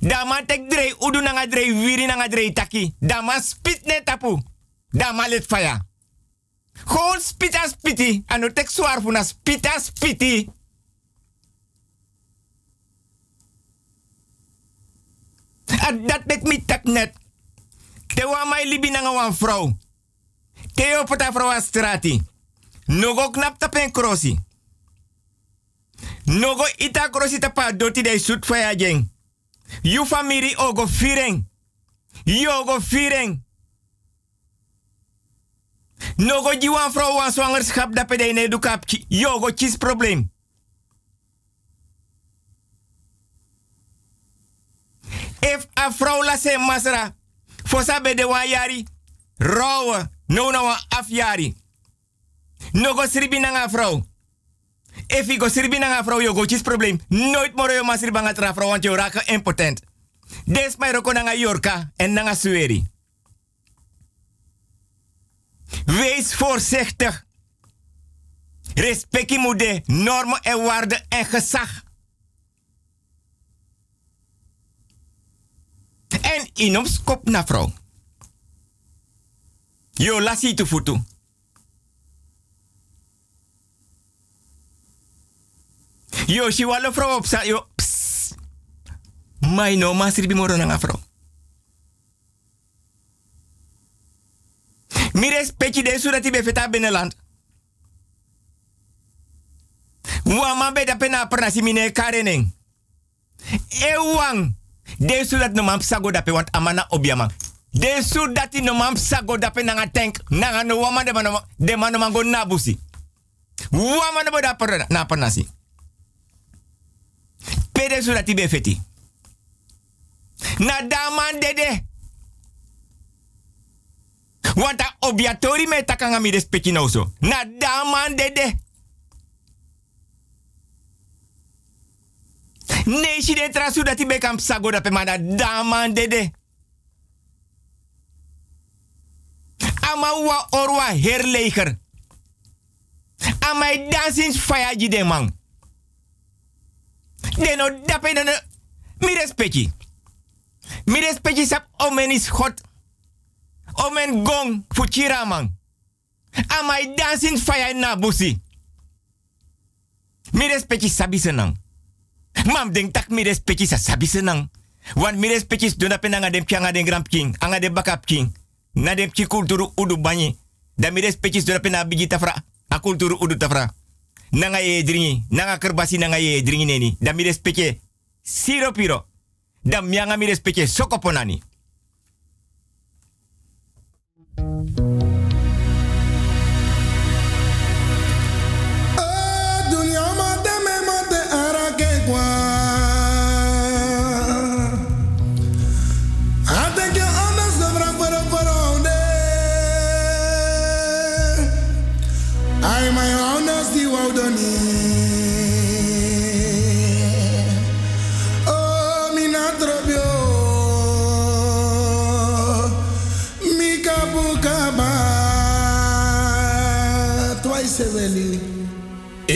man tek drei udu nanga drei wiri nanga drei taki. Da man spit ne tapu. Da man let faya. Gewoon spita spiti. Ano tek zwaar funa spita spiti. En dat met me tak net. Te wa mai libi na wan vrouw. Te op ta vrouw a strati. Nogo knap ta pen krosi. Nogo ita krosi ta pa doti de sut faya jeng. You family ogo fireng. Yogo fireng. Nogo ji wan vrouw wan zwangerschap da pede ne dukapki. Yogo chis probleem. If a vrouw la se masra, fosa be de wan yari, rouwe, no na wan afjari. No go sribi na vrouw. If i go sribi na vrouw, yo go chis probleem. Nooit moro yo masri banga tra vrouw, want yo raka impotent. Des mij roko na yorka en na sueri. Wees voorzichtig. Respecti moede, normen en waarden en gezag. En inom skop na vrouw. Yo lasi tu futu. Yo si vrouw op yo. Mai no masri bi moro na vrouw. Mi respecti de surat ibe feta binnenland. Wama da pena perna si mine kareneng. Ewang. De surat no mam sago want amana obiamang. De surat no mam sago nanga tank. Nanga wama de mano de mano mango nabusi. Wama no da perna na perna si. Pede surat ibe feti. Na daman dede. Want a obiatori me takanga mi respecti no so. Na daman dede. Nee, si de trasu dat ibe kam sago dat pe mana daman dede. Ama wa orwa herleger. Ama dansins fayaji de man. De no dape de no. Mi respecti. Mi sap omen is God. Omen gong fuchira man. Ama dansins faya na busi. Mi respecti sabi. Mam denk tak mi respecti sa sabi senang. Wan mi respecti do na penanga dem grand king, anga de bakap king. Na dem chi kulturu udu banyi. Da mi do na pena tafra. A kulturu udu tafra. Nanga ye dringi, nanga kerbasi nanga ye dringi neni. Da mi siro piro. Da mianga mi respecti sokoponani.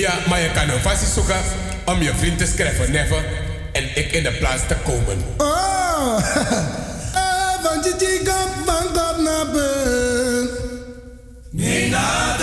Ja, maar je kan een vast zoeken om je vriend te schrijven, never. En ik in de plaats te komen. Oh, eh, van ben. Mina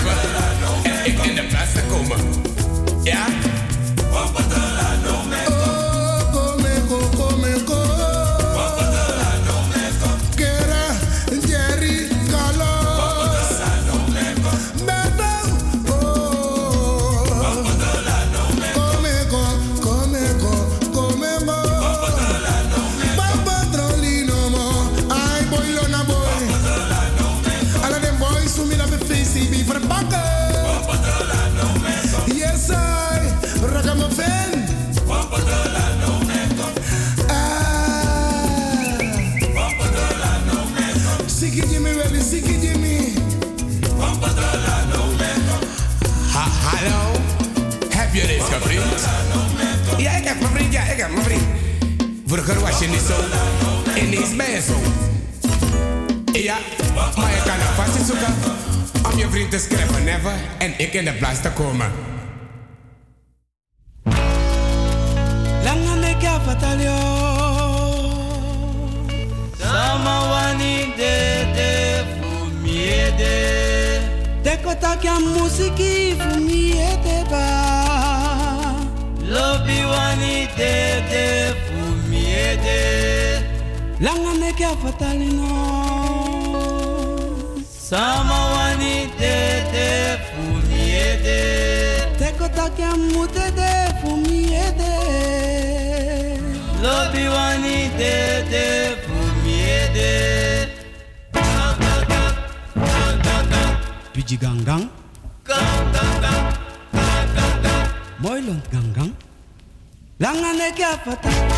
zeggen en ik in de plaats te komen. Ja? Ik burger was in his soul, in his best. Ja, maar je kan een passie zoeken om je vriend te schrijven, never. En ik in de plaats te komen. Lange neka patalio, Sama wani de de fumiede. Dekota kia musiki fumiede ba. Lobby wani de. langaneke afatali no samawani tete fumiete tekotake mutete fumiete lobiwani tete fumiete Pidji gang gang Gang gang gang Moilon gang gang Langaneke afatali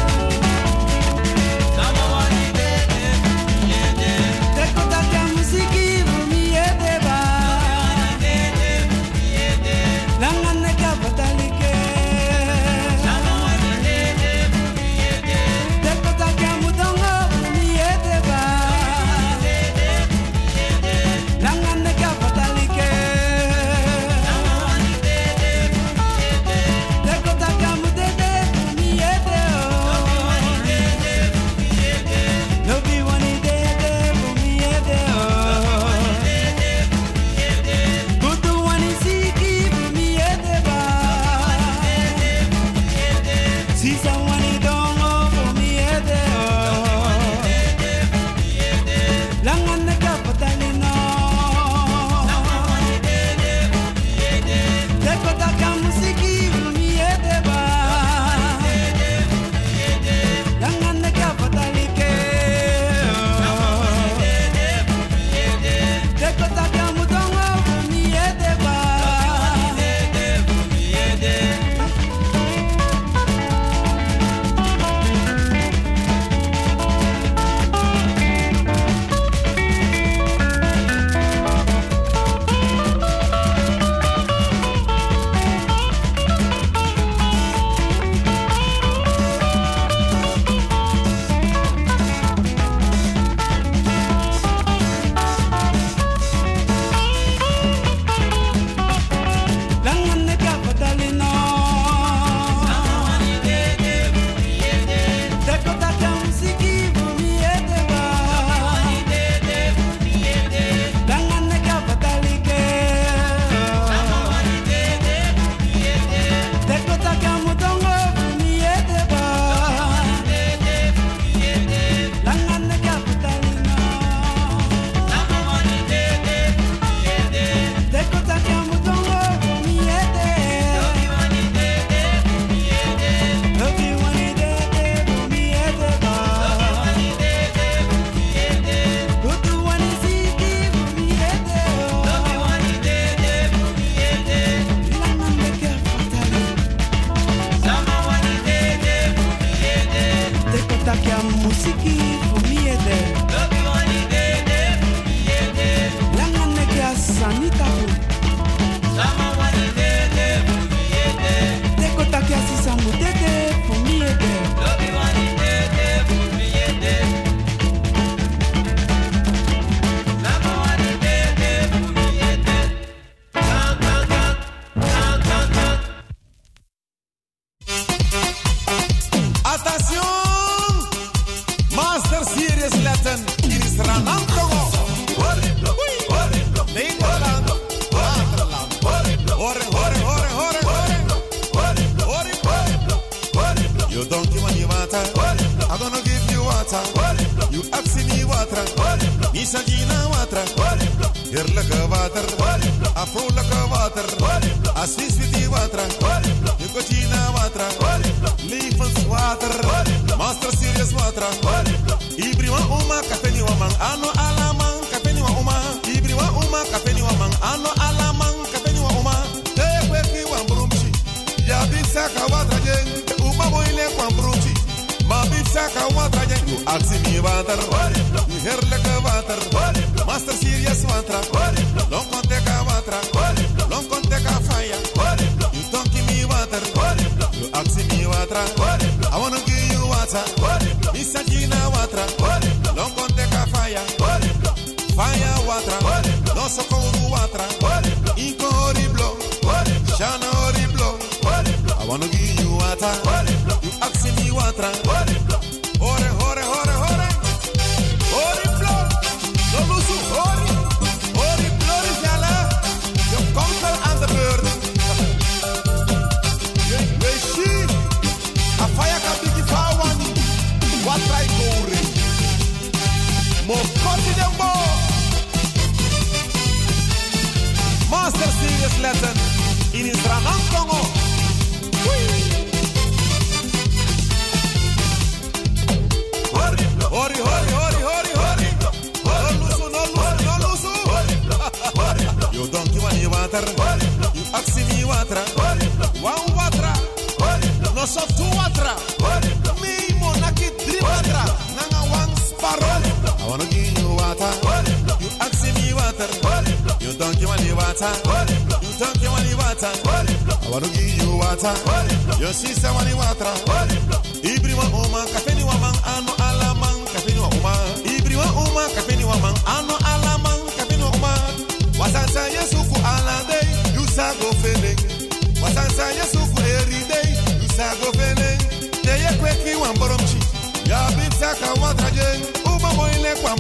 Jen. Uma moile kwa.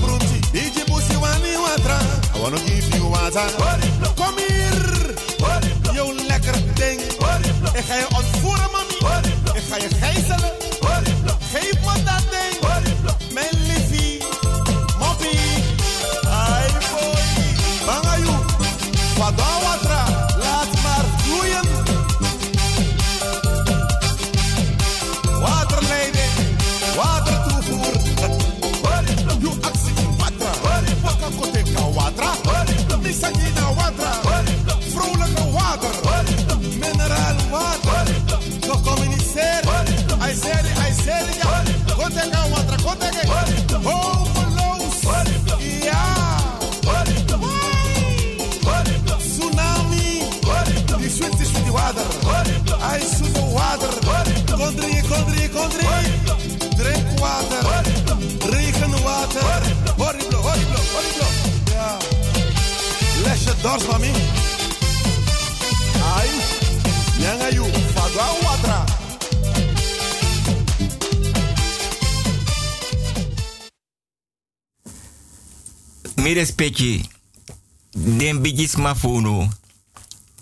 Iji busi wani watra. I wanna give you water. Kom hier. Yo lekker ding. Ik ga je ontvoeren, mami. Ik ga je gijzelen. Respecti. Den bigis ma funu.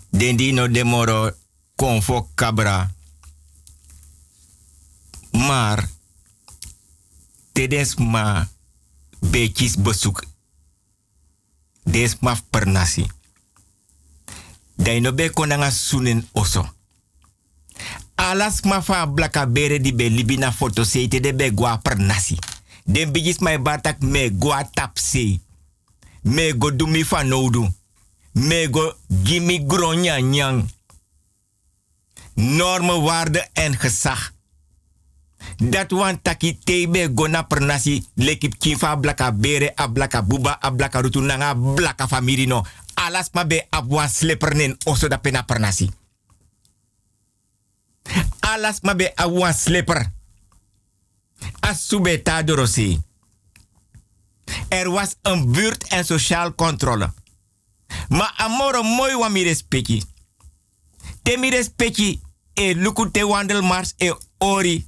Den di no demoro konfo kabra. Maar. Tedes ma bekis bezoek. Des ma pernasi. Dai no be konanga sunen oso. Alas ma fa blaka bere di be libina foto seite de be gwa pernasi. Den bigis ma batak me gwa tapse. Me go do mi fa nodu. Me go. Normen, waarden en gezag. Dat wan taki tebe gona pernasi lekip kinfa blaka bere a blaka buba a blaka rutu nanga blaka famiri no. Alas ma be abwa slepernen oso da pena. Alas ma be abwa sleper. Asube ta dorosi. Er was een buurt- en sociaal controle. Maar amoro mooi wa mi respecti. Te mi respecti e luku te wandelmars e ori.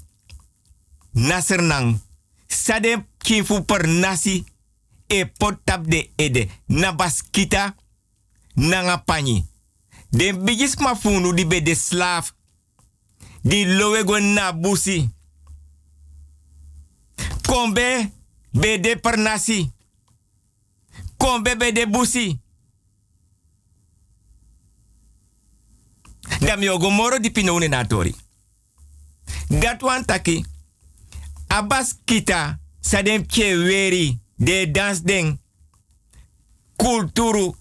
Nasernang. Sade kinfu per nasi. e potap de ede. Na baskita, na nga pani. Den bigis ma funu di be de slaaf. Di lowe go na busi. Kombe be de pernasi. Kombe be de busi. Dam yo go moro di pinone na tori. Dat wan taki. Abas kita sa dem che weri de dans den kulturu.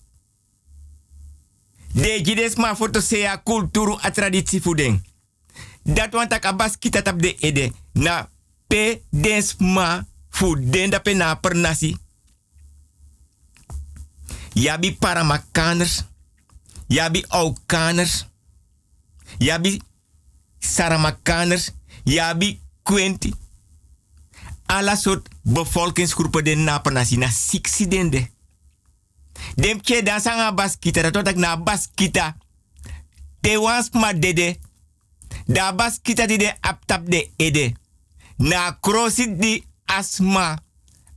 De jides ma foto sea kulturu a traditie fuden. Dat wan tak abas kita tap de ede na pe dens ma fu den da pe na per nasi. Yabi paramakaners. Yabi aukaners. Yabi saramakaners. Yabi kwenti. Alla soort bevolkingsgroepen de na per nasi na siksi dende. Dem ke dan sanga baskita dat na baskita. Te wans ma dede. Da baskita di de aptap de ede. Na krosit di asma.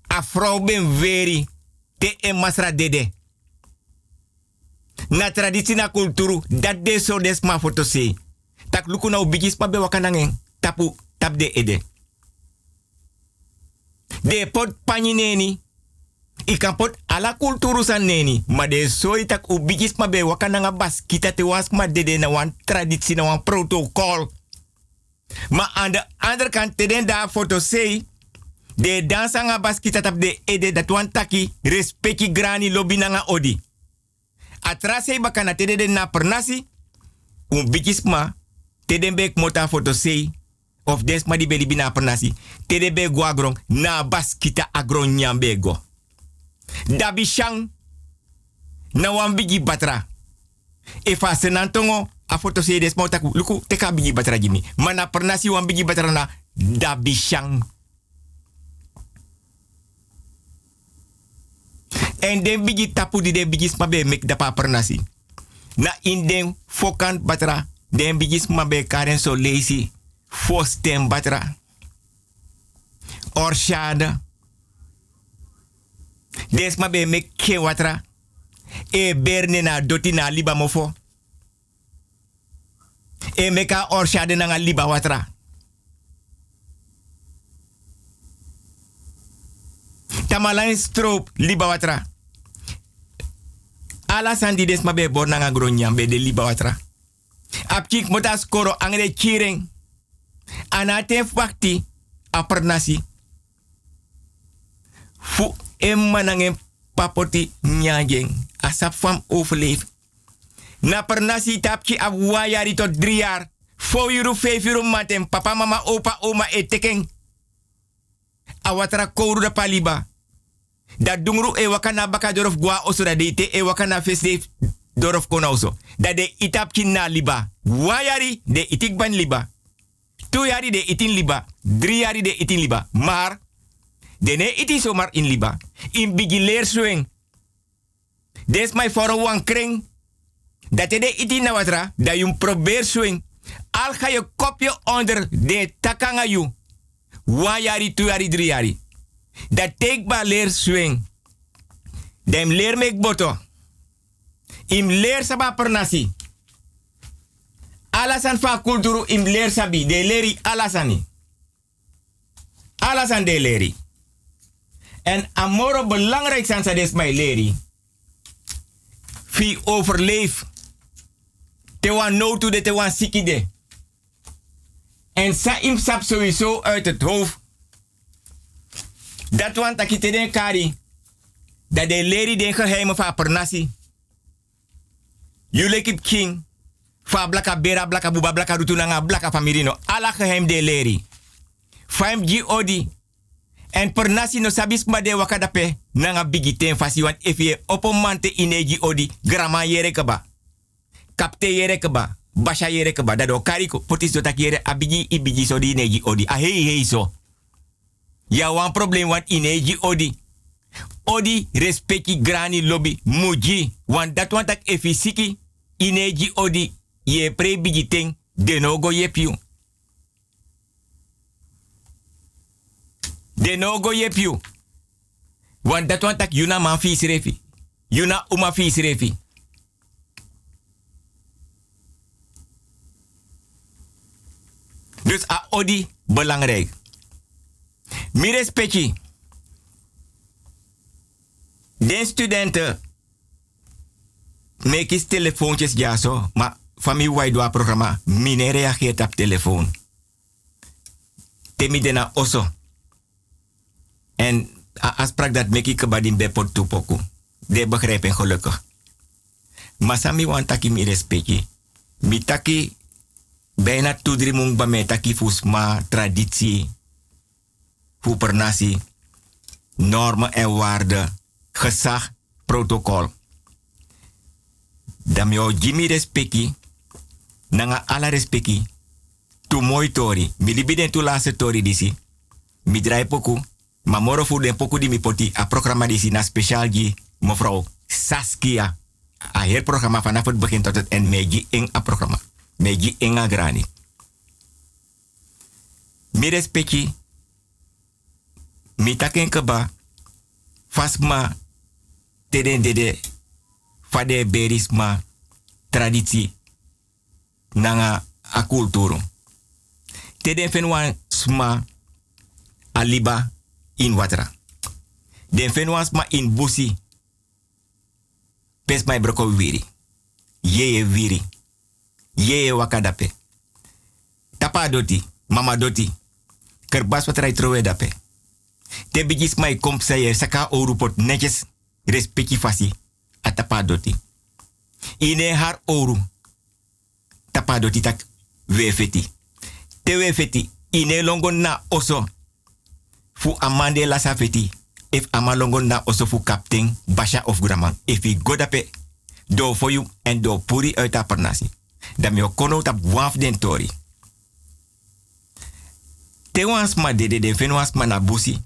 A ben veri. Te e masra dede. Na traditie na kulturu. Dat de so des ma se. Tak luku na ubigis pa be wakanangen. Tapu tap de ede. De pot pani neni. I kan pot ala kulturu san neni. Ma de so tak ubigis ma be wakananga bas. Kita te was ma dede na wan traditie na wan protocol. Maar aan de andere kant, te den daar foto de dansanga bas kita tap de ede dat wan taki, respecti grani lobby nanga odi. Atra sei bakana te den na pernasi, un bikis ma, te den bek mota foto sei, of des ma di beli bina pernasi, te den be guagrong, na bas kita agron nyambego. Dabi shang, na wan bigi batra. E fa senantongo, a foto se des mau taku luku teka bigi batra gimi mana pernah si wan bigi batra na? Da bishang en den bigi tapu di den bigi smabe mek da na in den fokan batra den bigi smabe karen so lazy fosten batra. Orshada des mabe mek ke watra. E berne na doti na liba mofo. E meka orshade nanga liba watra. Tamalain stroop liba watra. Ala sandi des mabe bor nanga gronyam be de liba watra. Apkik mota skoro angre kiring. Anate fakti apernasi. Fu emma nangen papoti nyageng. Asap fam overleef. Na per nasi tapki ab wayari tot drie jaar. Fo euro, vijf euro maten. Papa, mama, opa, oma, eteken. Awatra kouru da paliba. Da dungru e wakana baka dorof gwa oso da de te e wakana fesde dorof kona oso. Da de itapki na liba. Wayari de itik ban liba. Tu yari de itin liba. Drie yari de itin liba. Maar, de ne iti zomaar in liba. In bigi leer swing. Des my for one kring. Dat je de iti na watra, dat je probeer swing. Al ga je kopje onder de takanga you. One yari, two yari, drie yari. Dat take ba leer swing. Dem leer mek boto. Im leer saba per nasi. Alasan fa kulturu im leer sabi. De leri alasani. Alasan de leri. En amoro belangrijk zijn ze des mij leri. Fi overleef. Te wan no to de te wan siki de. En sa im sap sowieso uit het hoofd. Dat wan takite den kari. Dat de leri den geheimen van pernasi. Jullie kip king. Fa blaka bera blaka buba blaka rutunanga blaka famirino. Ala geheim de leri. Faim gi odi. En per nasi no sabis ma de wakadape nanga bigi ten fasi wan efie opomante ineji odi grama yere keba. Kapte yere keba. Basha yere keba. Dado kariko potis do yere abigi ibigi so di odi. A hei hei so. Ya wan problem wan ineji odi. Odi respecti grani lobby muji. Wan dat wan tak efi siki ineji odi ye pre bigi ten de no go ye piu. De no go ye piu. Want dat want tak yuna man fi srefi. Yuna uma. Dus a odi belangrijk. Mi respecti. Den studenten Mekis telefoontjes ja zo, maar mi waidwa programma, mine reageert op telefoon. Temi dena oso. En afspraak dat meki kabadin bepot tupoku. De begrijpen gelukkig. Maar sami wan taki mi respecti. Mi taki bijna tudri mung ba me taki fusma traditie. Fu per nasi. Normen en waarden. Gezag, protocol. Dam yo Jimmy respecti. Nanga ala respecti. Tu mooi tori. Mi libi den tu laatste tori disi. Mi draai poku. Ma moro fu den poku di mi poti. A programma disi na speciaal gi. Mevrouw Saskia. A heel programma vanaf het begin tot het eind. Meji in a programma. Meji in a grani. Mi respecti. Mi taken keba. Fasma. Teden dede fade berisma traditie nanga a kulturu. Teden aliba in watra. Den fenwan sma in busi. Pes mai broko wiri. Yeye wiri. Yeye wakadape. Tapa doti, mama doti. Kerbas watrai trowe dape. Te bigis mai komp sayer saka orupot netjes respecti fasi a tapa doti. Ine har oru. Tapa doti tak wefeti. Te wefeti. Ine longo na oso. Fu amande la safeti. If ama longo na oso fu captain Basha of Graman. If godape do for you en do puri uit a pernasi. Dan me kono tap waf den tori. Te wans ma dede de fen na busi.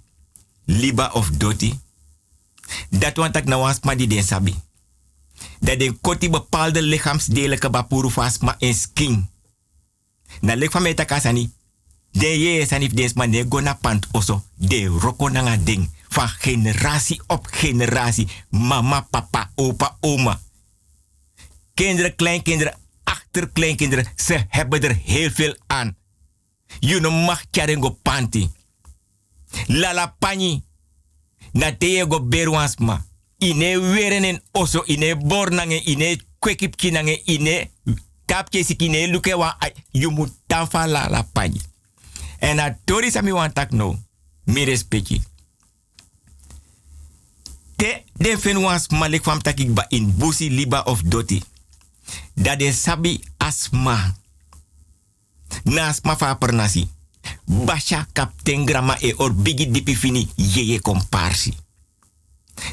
Liba of doti. Dat want ik nou wans ma di den sabi. Dat de koti bepaalde lichaamsdelen ke bapuru vast ma in skin. Na lek van mij takasani. De je sanif des man de gona pant oso. De roko nanga ding. Van generatie op generatie. Mama, papa, opa, oma. Kinderen, kleinkinderen, achterkleinkinderen. Ze hebben er heel veel aan. No mag charengo panti. Lala pani. Na teye go berwansma. Ine werenen oso, ine bornange, ine kwekip kinange, ine kapje sikine luke wa. You moet tafa pani. En na tori sami wan tak no. Mi respecti. Te fen takik ba in busi liba of doti. Dat de sabi asma. Na asma fa pernasi. Basha kapten grama e or bigi dipi fini yeye komparsi.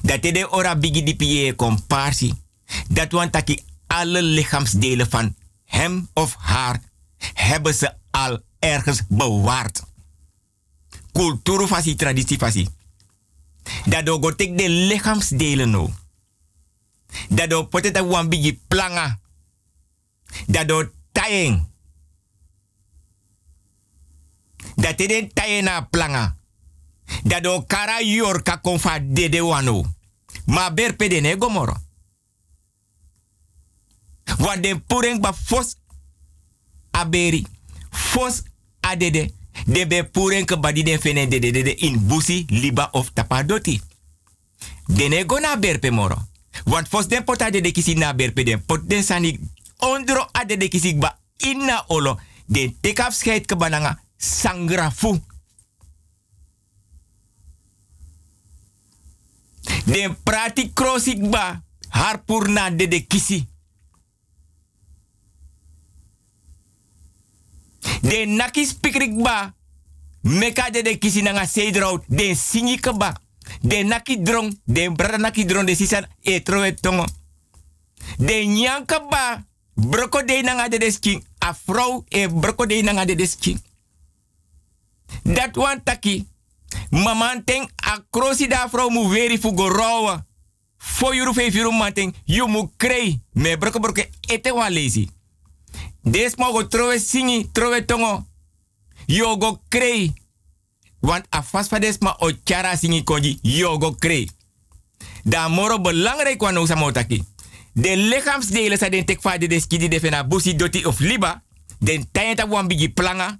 Dat de ora bigi dipi yeye komparsi. Dat want taki alle lichaamsdelen van hem of haar hebben ze al ergens bewaard. Cultuur fasi, traditie fasi. Dat do de lichaamsdelen no. Dat do poteta wan bigi planga. Dat do tayeng. Dat den taye na planga. Dat do kara yor ka konfa dede wano. Ma ber pede ne gomoro. Want den pureng ba fos aberi. Fos adede. De be pureng ke badi den fene dede dede in busi, liba of tapadoti. Dene go na berpe moro. Want fos den pota de kisi na berpe den pot den sani ondro ade de kisi ba inna olo. Den take afscheid ke bananga sangrafu. Den prati krosik ba harpur na de de kisi. Den naki spikrik ba meka de de kisi nanga seedrout den singi ba. Den naki drong, den brada naki de sisan etrowe tongo. Den nyanka ba broko de nanga de de skin. A vrouw e broko de nanga de de. Dat wan taki. Maman ten a krosi da vrouw mu veri fu go rowa. Fo yuru fe firu manten yu mu krei. Me broko broko ete wan lazy. Des mo go trowe singi, trowe tongo. Yo go krei. Want a fas fa des ma o chara singi konji, yo go krei. Da moro belangrijk wan usa motaki. De lichaamsdelen zijn den tek vader de skidi de fena busi doti of liba. Den tayenta wan bigi planga.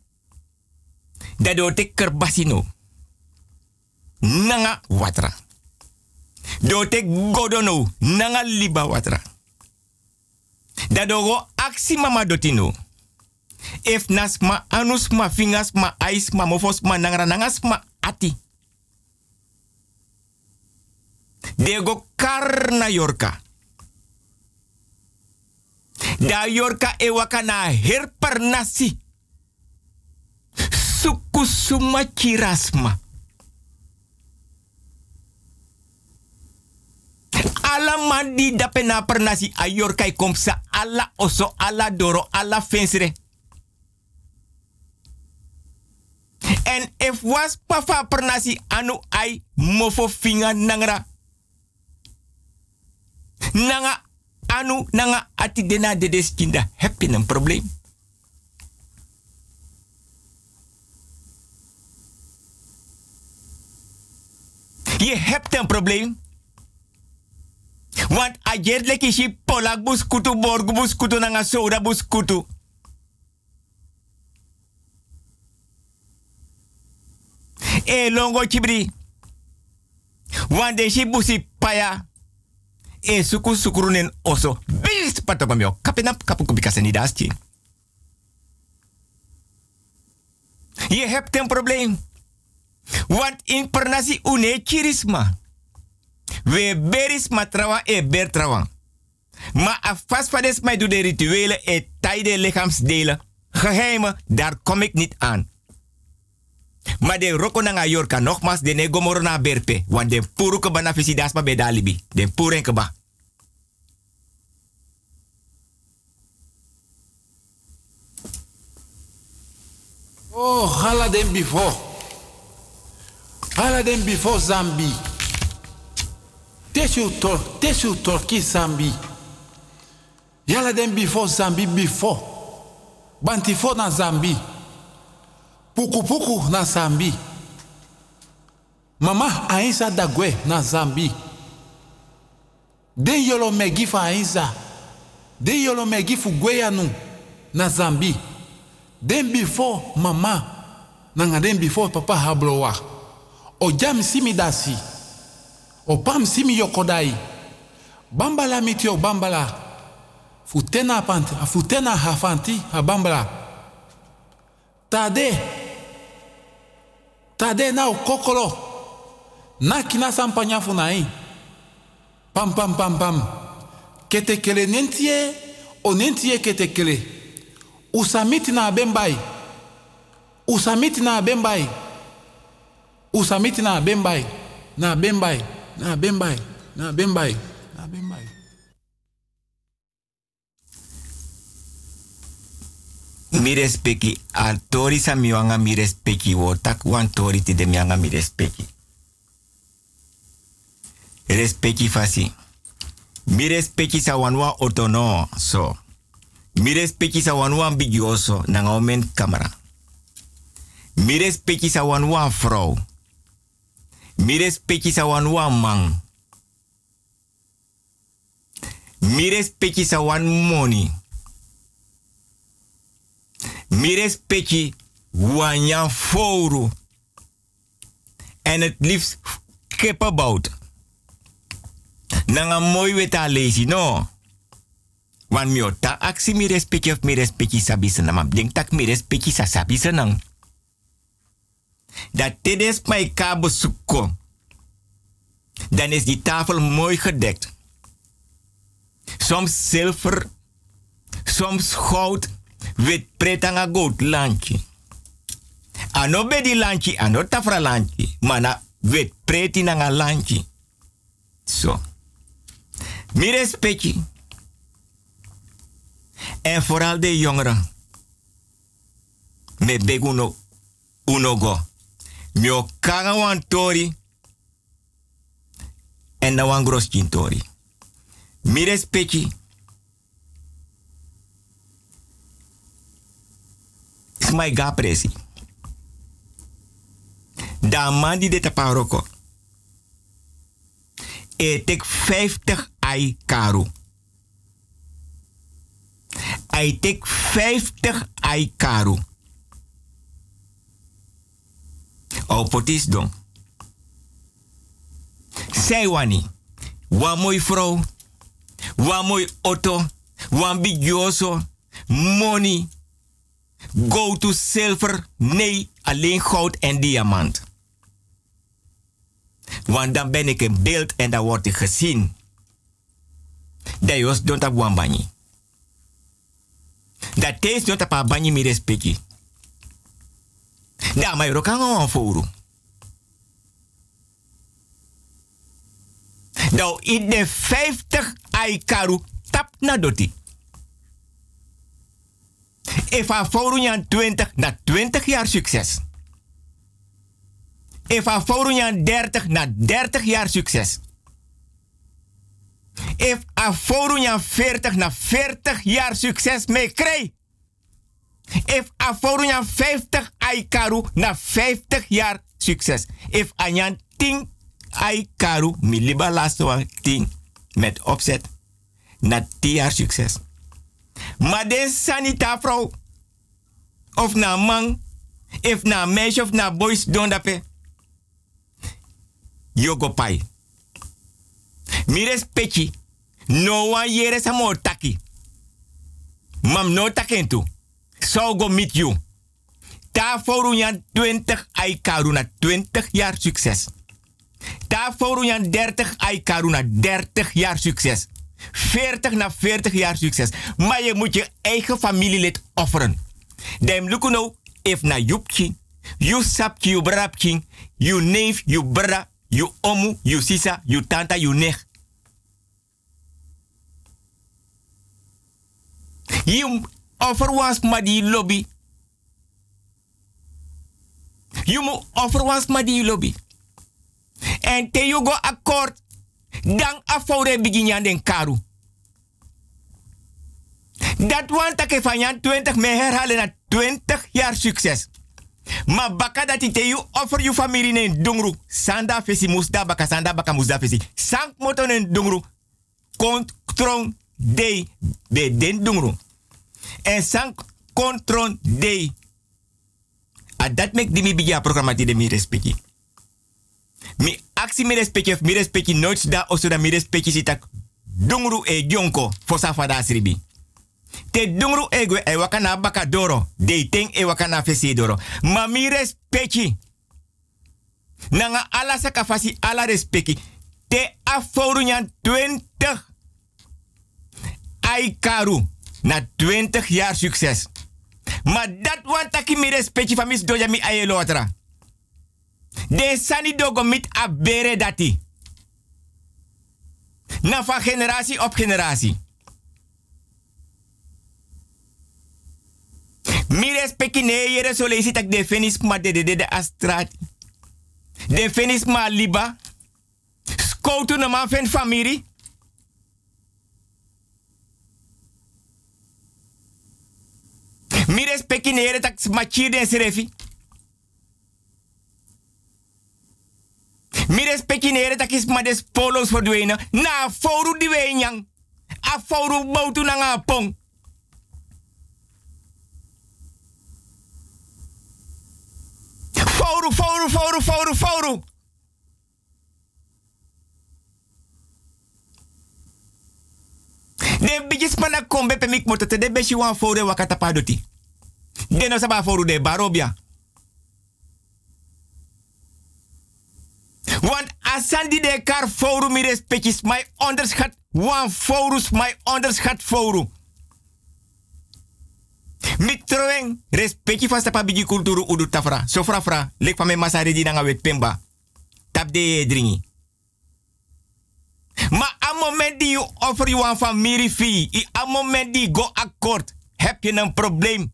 Da do tek kerbasino. Nanga watra. Do tek godono. Nanga liba watra. Da do go aksi mama dotino. If nas ma anus ma fingas ma ais ma mofos ma nangra nangas ma ati. De go karna yorka. Da yorka e waka na herpernasi. Sukusuma kirasma. Ala mandi dape na pernasi a yorka i komsa ala oso ala doro ala fensre. En if was pafa pernasi anu ai mofo finga nangra. Nanga anu nanga ati dena de deskinda. Heb je een probleem? Je hebt een probleem. Want ajer leki si polak bus kutu borgu bus kutu nanga soda bus kutu. E longo chibri. Want de si busi paya. E suku sukurunen oso. Bis patogomio. Kapenap kapu kubikase ni dasti. Je hebt een probleem. Want in pernasi une chirisma. We beris matrawa e bertrawa. Maar a vastfades mij doe de rituelen e tijde lichaamsdelen. Geheimen, daar kom ik niet aan. Maar de roko na yorka nogmaals de negomoro na berpe. Want de puru ke bana visi dasma be dalibi. De puru en keba. Oh, hala den before. Hala den before Zambi. Tesu tor, tesu torki Zambi. Yala den before Zambi before. Bantifo na Zambi. Puku puku na Zambi. Mama Aisa dagwe na Zambi. Den yolo megi fa Aisa. Den yolo megi fu na Zambi. Den before mama. Nanga den before papa hablowa. O jam simi dasi. O pam simi yokodai. Bambala mitio bambala. Futena panti, futena hafanti a bambala. Tade. Tade na o kokolo. Na kina sampanya funai. Pam pam pam pam. Ketekele nentie. O nentie ketekele. Usamiti na bembai. Usamiti na bembai. Usamiti na bembai. Na bembai. Na bembai. Na bembai. Na bembai. Mi respecti a tori sa mi wanga mi respecti wo tori ti de mi wanga mi respecti. Respecti fasi. Mi respecti sa wan wan otono so. Mi respecti sa wan wan bigioso na nga omen kamera. Mi respecti sa wan wan. Mi respecti sa wan man. Mi respecti sa wan money. Mi respecti wanya foru. En het liefst kippenbout. Nanga mooi weta lazy, no. Wan mi ota aksi mi respecti of mi respecti sabi denk tak mi respecti sa sabi. Dat tijdens mijn kabo zoeken. Dan is die tafel mooi gedekt. Soms zilver, soms goud, wit pretanga goud landje. Ano be di landje, ano tafra landje. Mana wit preti landje. Zo. Mi respecti. En vooral de jongeren. Me beguno uno go. Mio kanga wan tori. En na wan gros tori. Mi respecti. My ga presi. Da man di de taparoko. e tek 50 ai karu. Hij tek 50 ai karu. O potis don. Zij wani. Wa mooi vrouw. Wa mooi auto. Wa bigioso. Money. Go to silver. Nee, alleen goud en diamant. Want dan ben ik een beeld en dan word ik gezien. Dat is don't have one banyi. Dat is don't have banyi mi. Da mai rokan on foru. Nou, in de 50 aikaru tap na doti. If a foru 20 na 20 jaar succes. If a foru 30 na 30 jaar succes. If a foru 40 na 40 jaar succes mee krijg. If a foru 50 aikaru na 50 jaar succes. If anyan 10 aikaru mi liba laatste one 10 met opzet na 10 jaar succes. Maar de sanita vrouw of na man, if na meisje of na boys don dape. Yogo pai. Mires pechi. No one yere samo taki. Mam no takentu. So go meet you. Foru yan 20 ai karuna 20 jaar succes. Foru yan 30 ai karuna 30 jaar succes. 40 na 40 jaar succes. Maar je moet je eigen familielid offeren. Dem lukuno if na yupchi, you sapchi, you brapchi, you neef, you bra, you omu, you sisa, you tanta. You offer was ma die lobby. You mu offer was ma die lobby. En te you go akkoord, dan afoude begin den karu. Dat want dat van jan 20 me herhalen na 20 jaar succes. Maar baka dat ite you offer you familie nen dungru. Sanda fesi musda baka sanda baka musda fesi. Sank moto nen dungru. Kontron de be den dungru. En sank kontron de. A dat mek di mi biya programma di de mi respecti. Mi aksi mi respecti of mi respecti nooit da oso da mi respecti sitak dungru e jonko fosa fada sribi. Te dungru egwe e wakana baka doro. De ting e wakana fesi doro. Ma mi respecti. Nanga ala sakafasi ala respecti. Te aforu nyan 20. Ai karu. Na 20 jaar succes. Maar dat want taki mi respecti van mis doja mi aye lotra. De sani dogo mit abere dati. Na van generatie op generatie. Mi respecti ne yere so leisi tak de fenis ma de de de de astrati. De fenis ma liba. Skoutu na man fen famiri. Mi respecti ne yere tak machir den serefi. Mi respecti ne yere tak is ma polos verdwenen. Na foru di wenyang. A foru boutu na nga pong. Foru, foru, foru, foru, foru. De bijis pana kombe pe mik motote de wan foru wakata. De no saba foru de barobia. Want asandi de kar foru mi respectis my onderschat wan forus my onderschat foru. Mi troeng respecti van stapa bigi kulturu udu tafra. So fra fra, lek van me masari di nanga wet pemba. Tap de dringi. Maar a moment die je offer je een familie fee, a moment die go akkoord, heb je een probleem.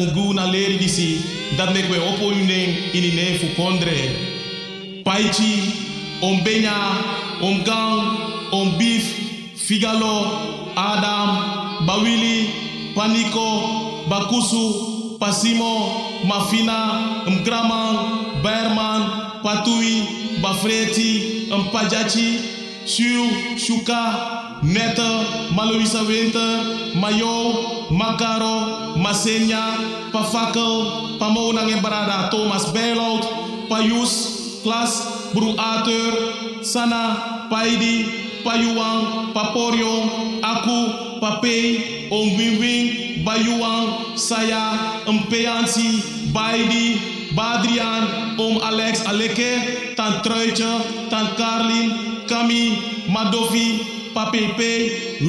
Ungu na leri disi dat mek we opo unen ini ne fu kondre. Paichi om benya om figalo adam bawili paniko bakusu pasimo mafina mgraman berman patui bafreti mpajachi shu shuka neta maloisa winter mayo makaro masenya pafakel pamonang yang berada thomas belout payus klas bru ater sana paidi payuang paporio aku papei om wing wing bayuang saya empeansi baidi badrian om alex aleke tan truitje tan carlin kami madovi papepe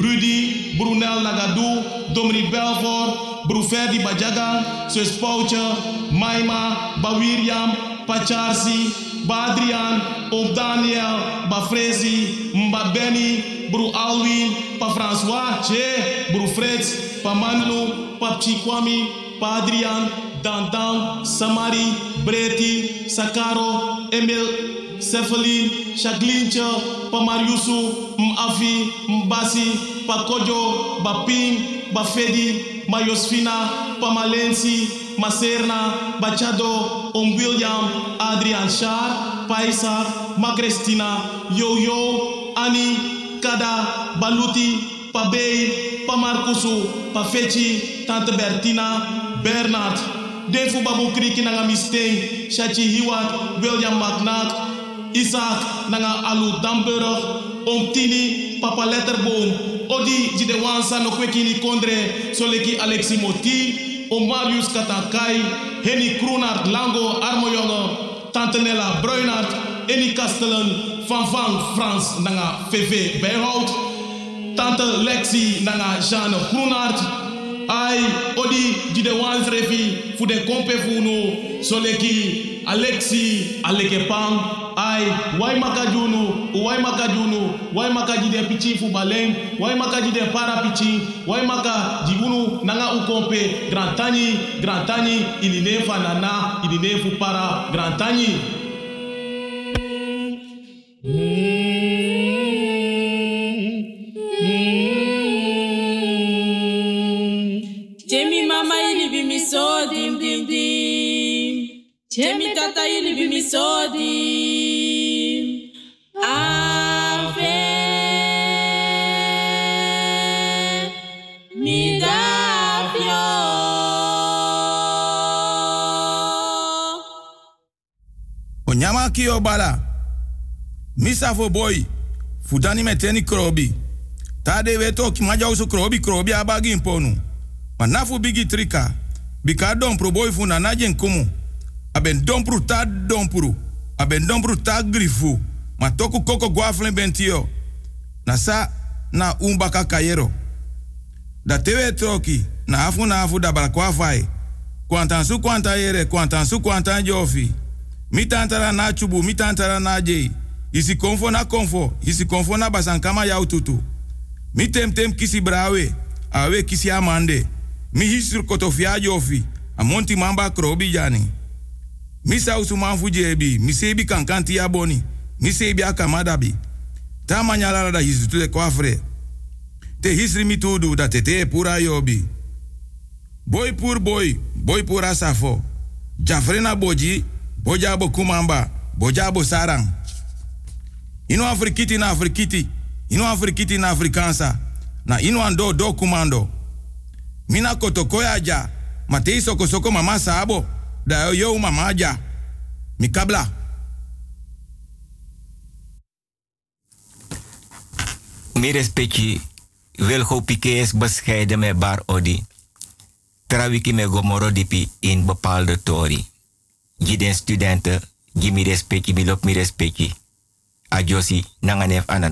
rudy brunel nagadu domri belfort bru ferdi bajaga sus pouche maima bawiriam pacharsi badrian om daniel bafrezi mbabeni bru alwin pa françois che bru fritz pa manlu pa chikwami pa adrian dandan samari breti sakaro emil Cephalin, Shaglincha, Pamariusu, Mafi, Mbasi, Pakojo, Baping, Bafedi, Mayosfina, Pamalensi, Maserna, Bachado, Om William, Adrian Shar, Paisar, Magrestina, Yo-Yo, Ani, Kada, Baluti, Pabei, Pamarkusu, Pafechi, Tante Bertina, Bernard, Defu Babu Kriki Nanga Misteng, Shachi Hiwat, William McNatt, Isaac nanga alu damburg om tini papa letterboom odi jide wansa no kwekini kondre soleki alexi moti om marius katakai heni kroenart lango armojonge tante nella bruinart eni kastelen van van frans nanga vv bijhout tante lexi nanga jeanne kroenart ai odi jide wans refi fu de no soleki alexi alekepang ai wai makajunu? Wai makajunu? Wai makaji de pichi fu baleng wai makaji de para pichi? Wai maka jibunu nanga ukompe? Grand tani grand tani iline fa nana iline fu para. Grand tani Jemi Tata ili bi mi so dim. Ave. Onyama kio bala. Misa fo boy. Fudani meteni krobi. Tade weto ki maja usu krobi krobi abagi imponu. Manafu bigi trika. Bika dompro boy fu na najen kumu. Aben dompru ta dompru. Aben dompru ta grifu. Ma toku koko guaflen bentio. Na sa na umbaka kayero. Da tewe troki. Na afu na afu da balakwa fai. Kwantan su kwanta yere, kwantan su jofi. Mi tantara na chubu, mi tantara na jei. Isi konfo na konfo, isi konfo na basankama yau tutu. Mi tem tem kisi brawe, awe kisi amande. Mi hisur kotofia jofi, amonti mamba krobi jani. Mi sausu manfu jebi, mi sebi kankanti ya boni, mi sebi akamadabi. Ta manyalara da hisu tule kwafre. Te hisri mi tudu da tete pura yobi. Boy pur boy, boy pura safo. Jafrena boji, bojabo kumamba, bojabo sarang. Ino afrikiti na afrikiti, ino afrikiti na afrikansa, na ino ando do kumando. Mina kotokoya ja, matei soko mama sabo, da yo mama ja. Mikabla. Mi respecti wil go is bescheiden met bar odi. Trawiki me gomoro dipi in bepaalde tori. Giden studenten, gi mi respecti, mi lok mi respecti. Ajosi nanganef anan.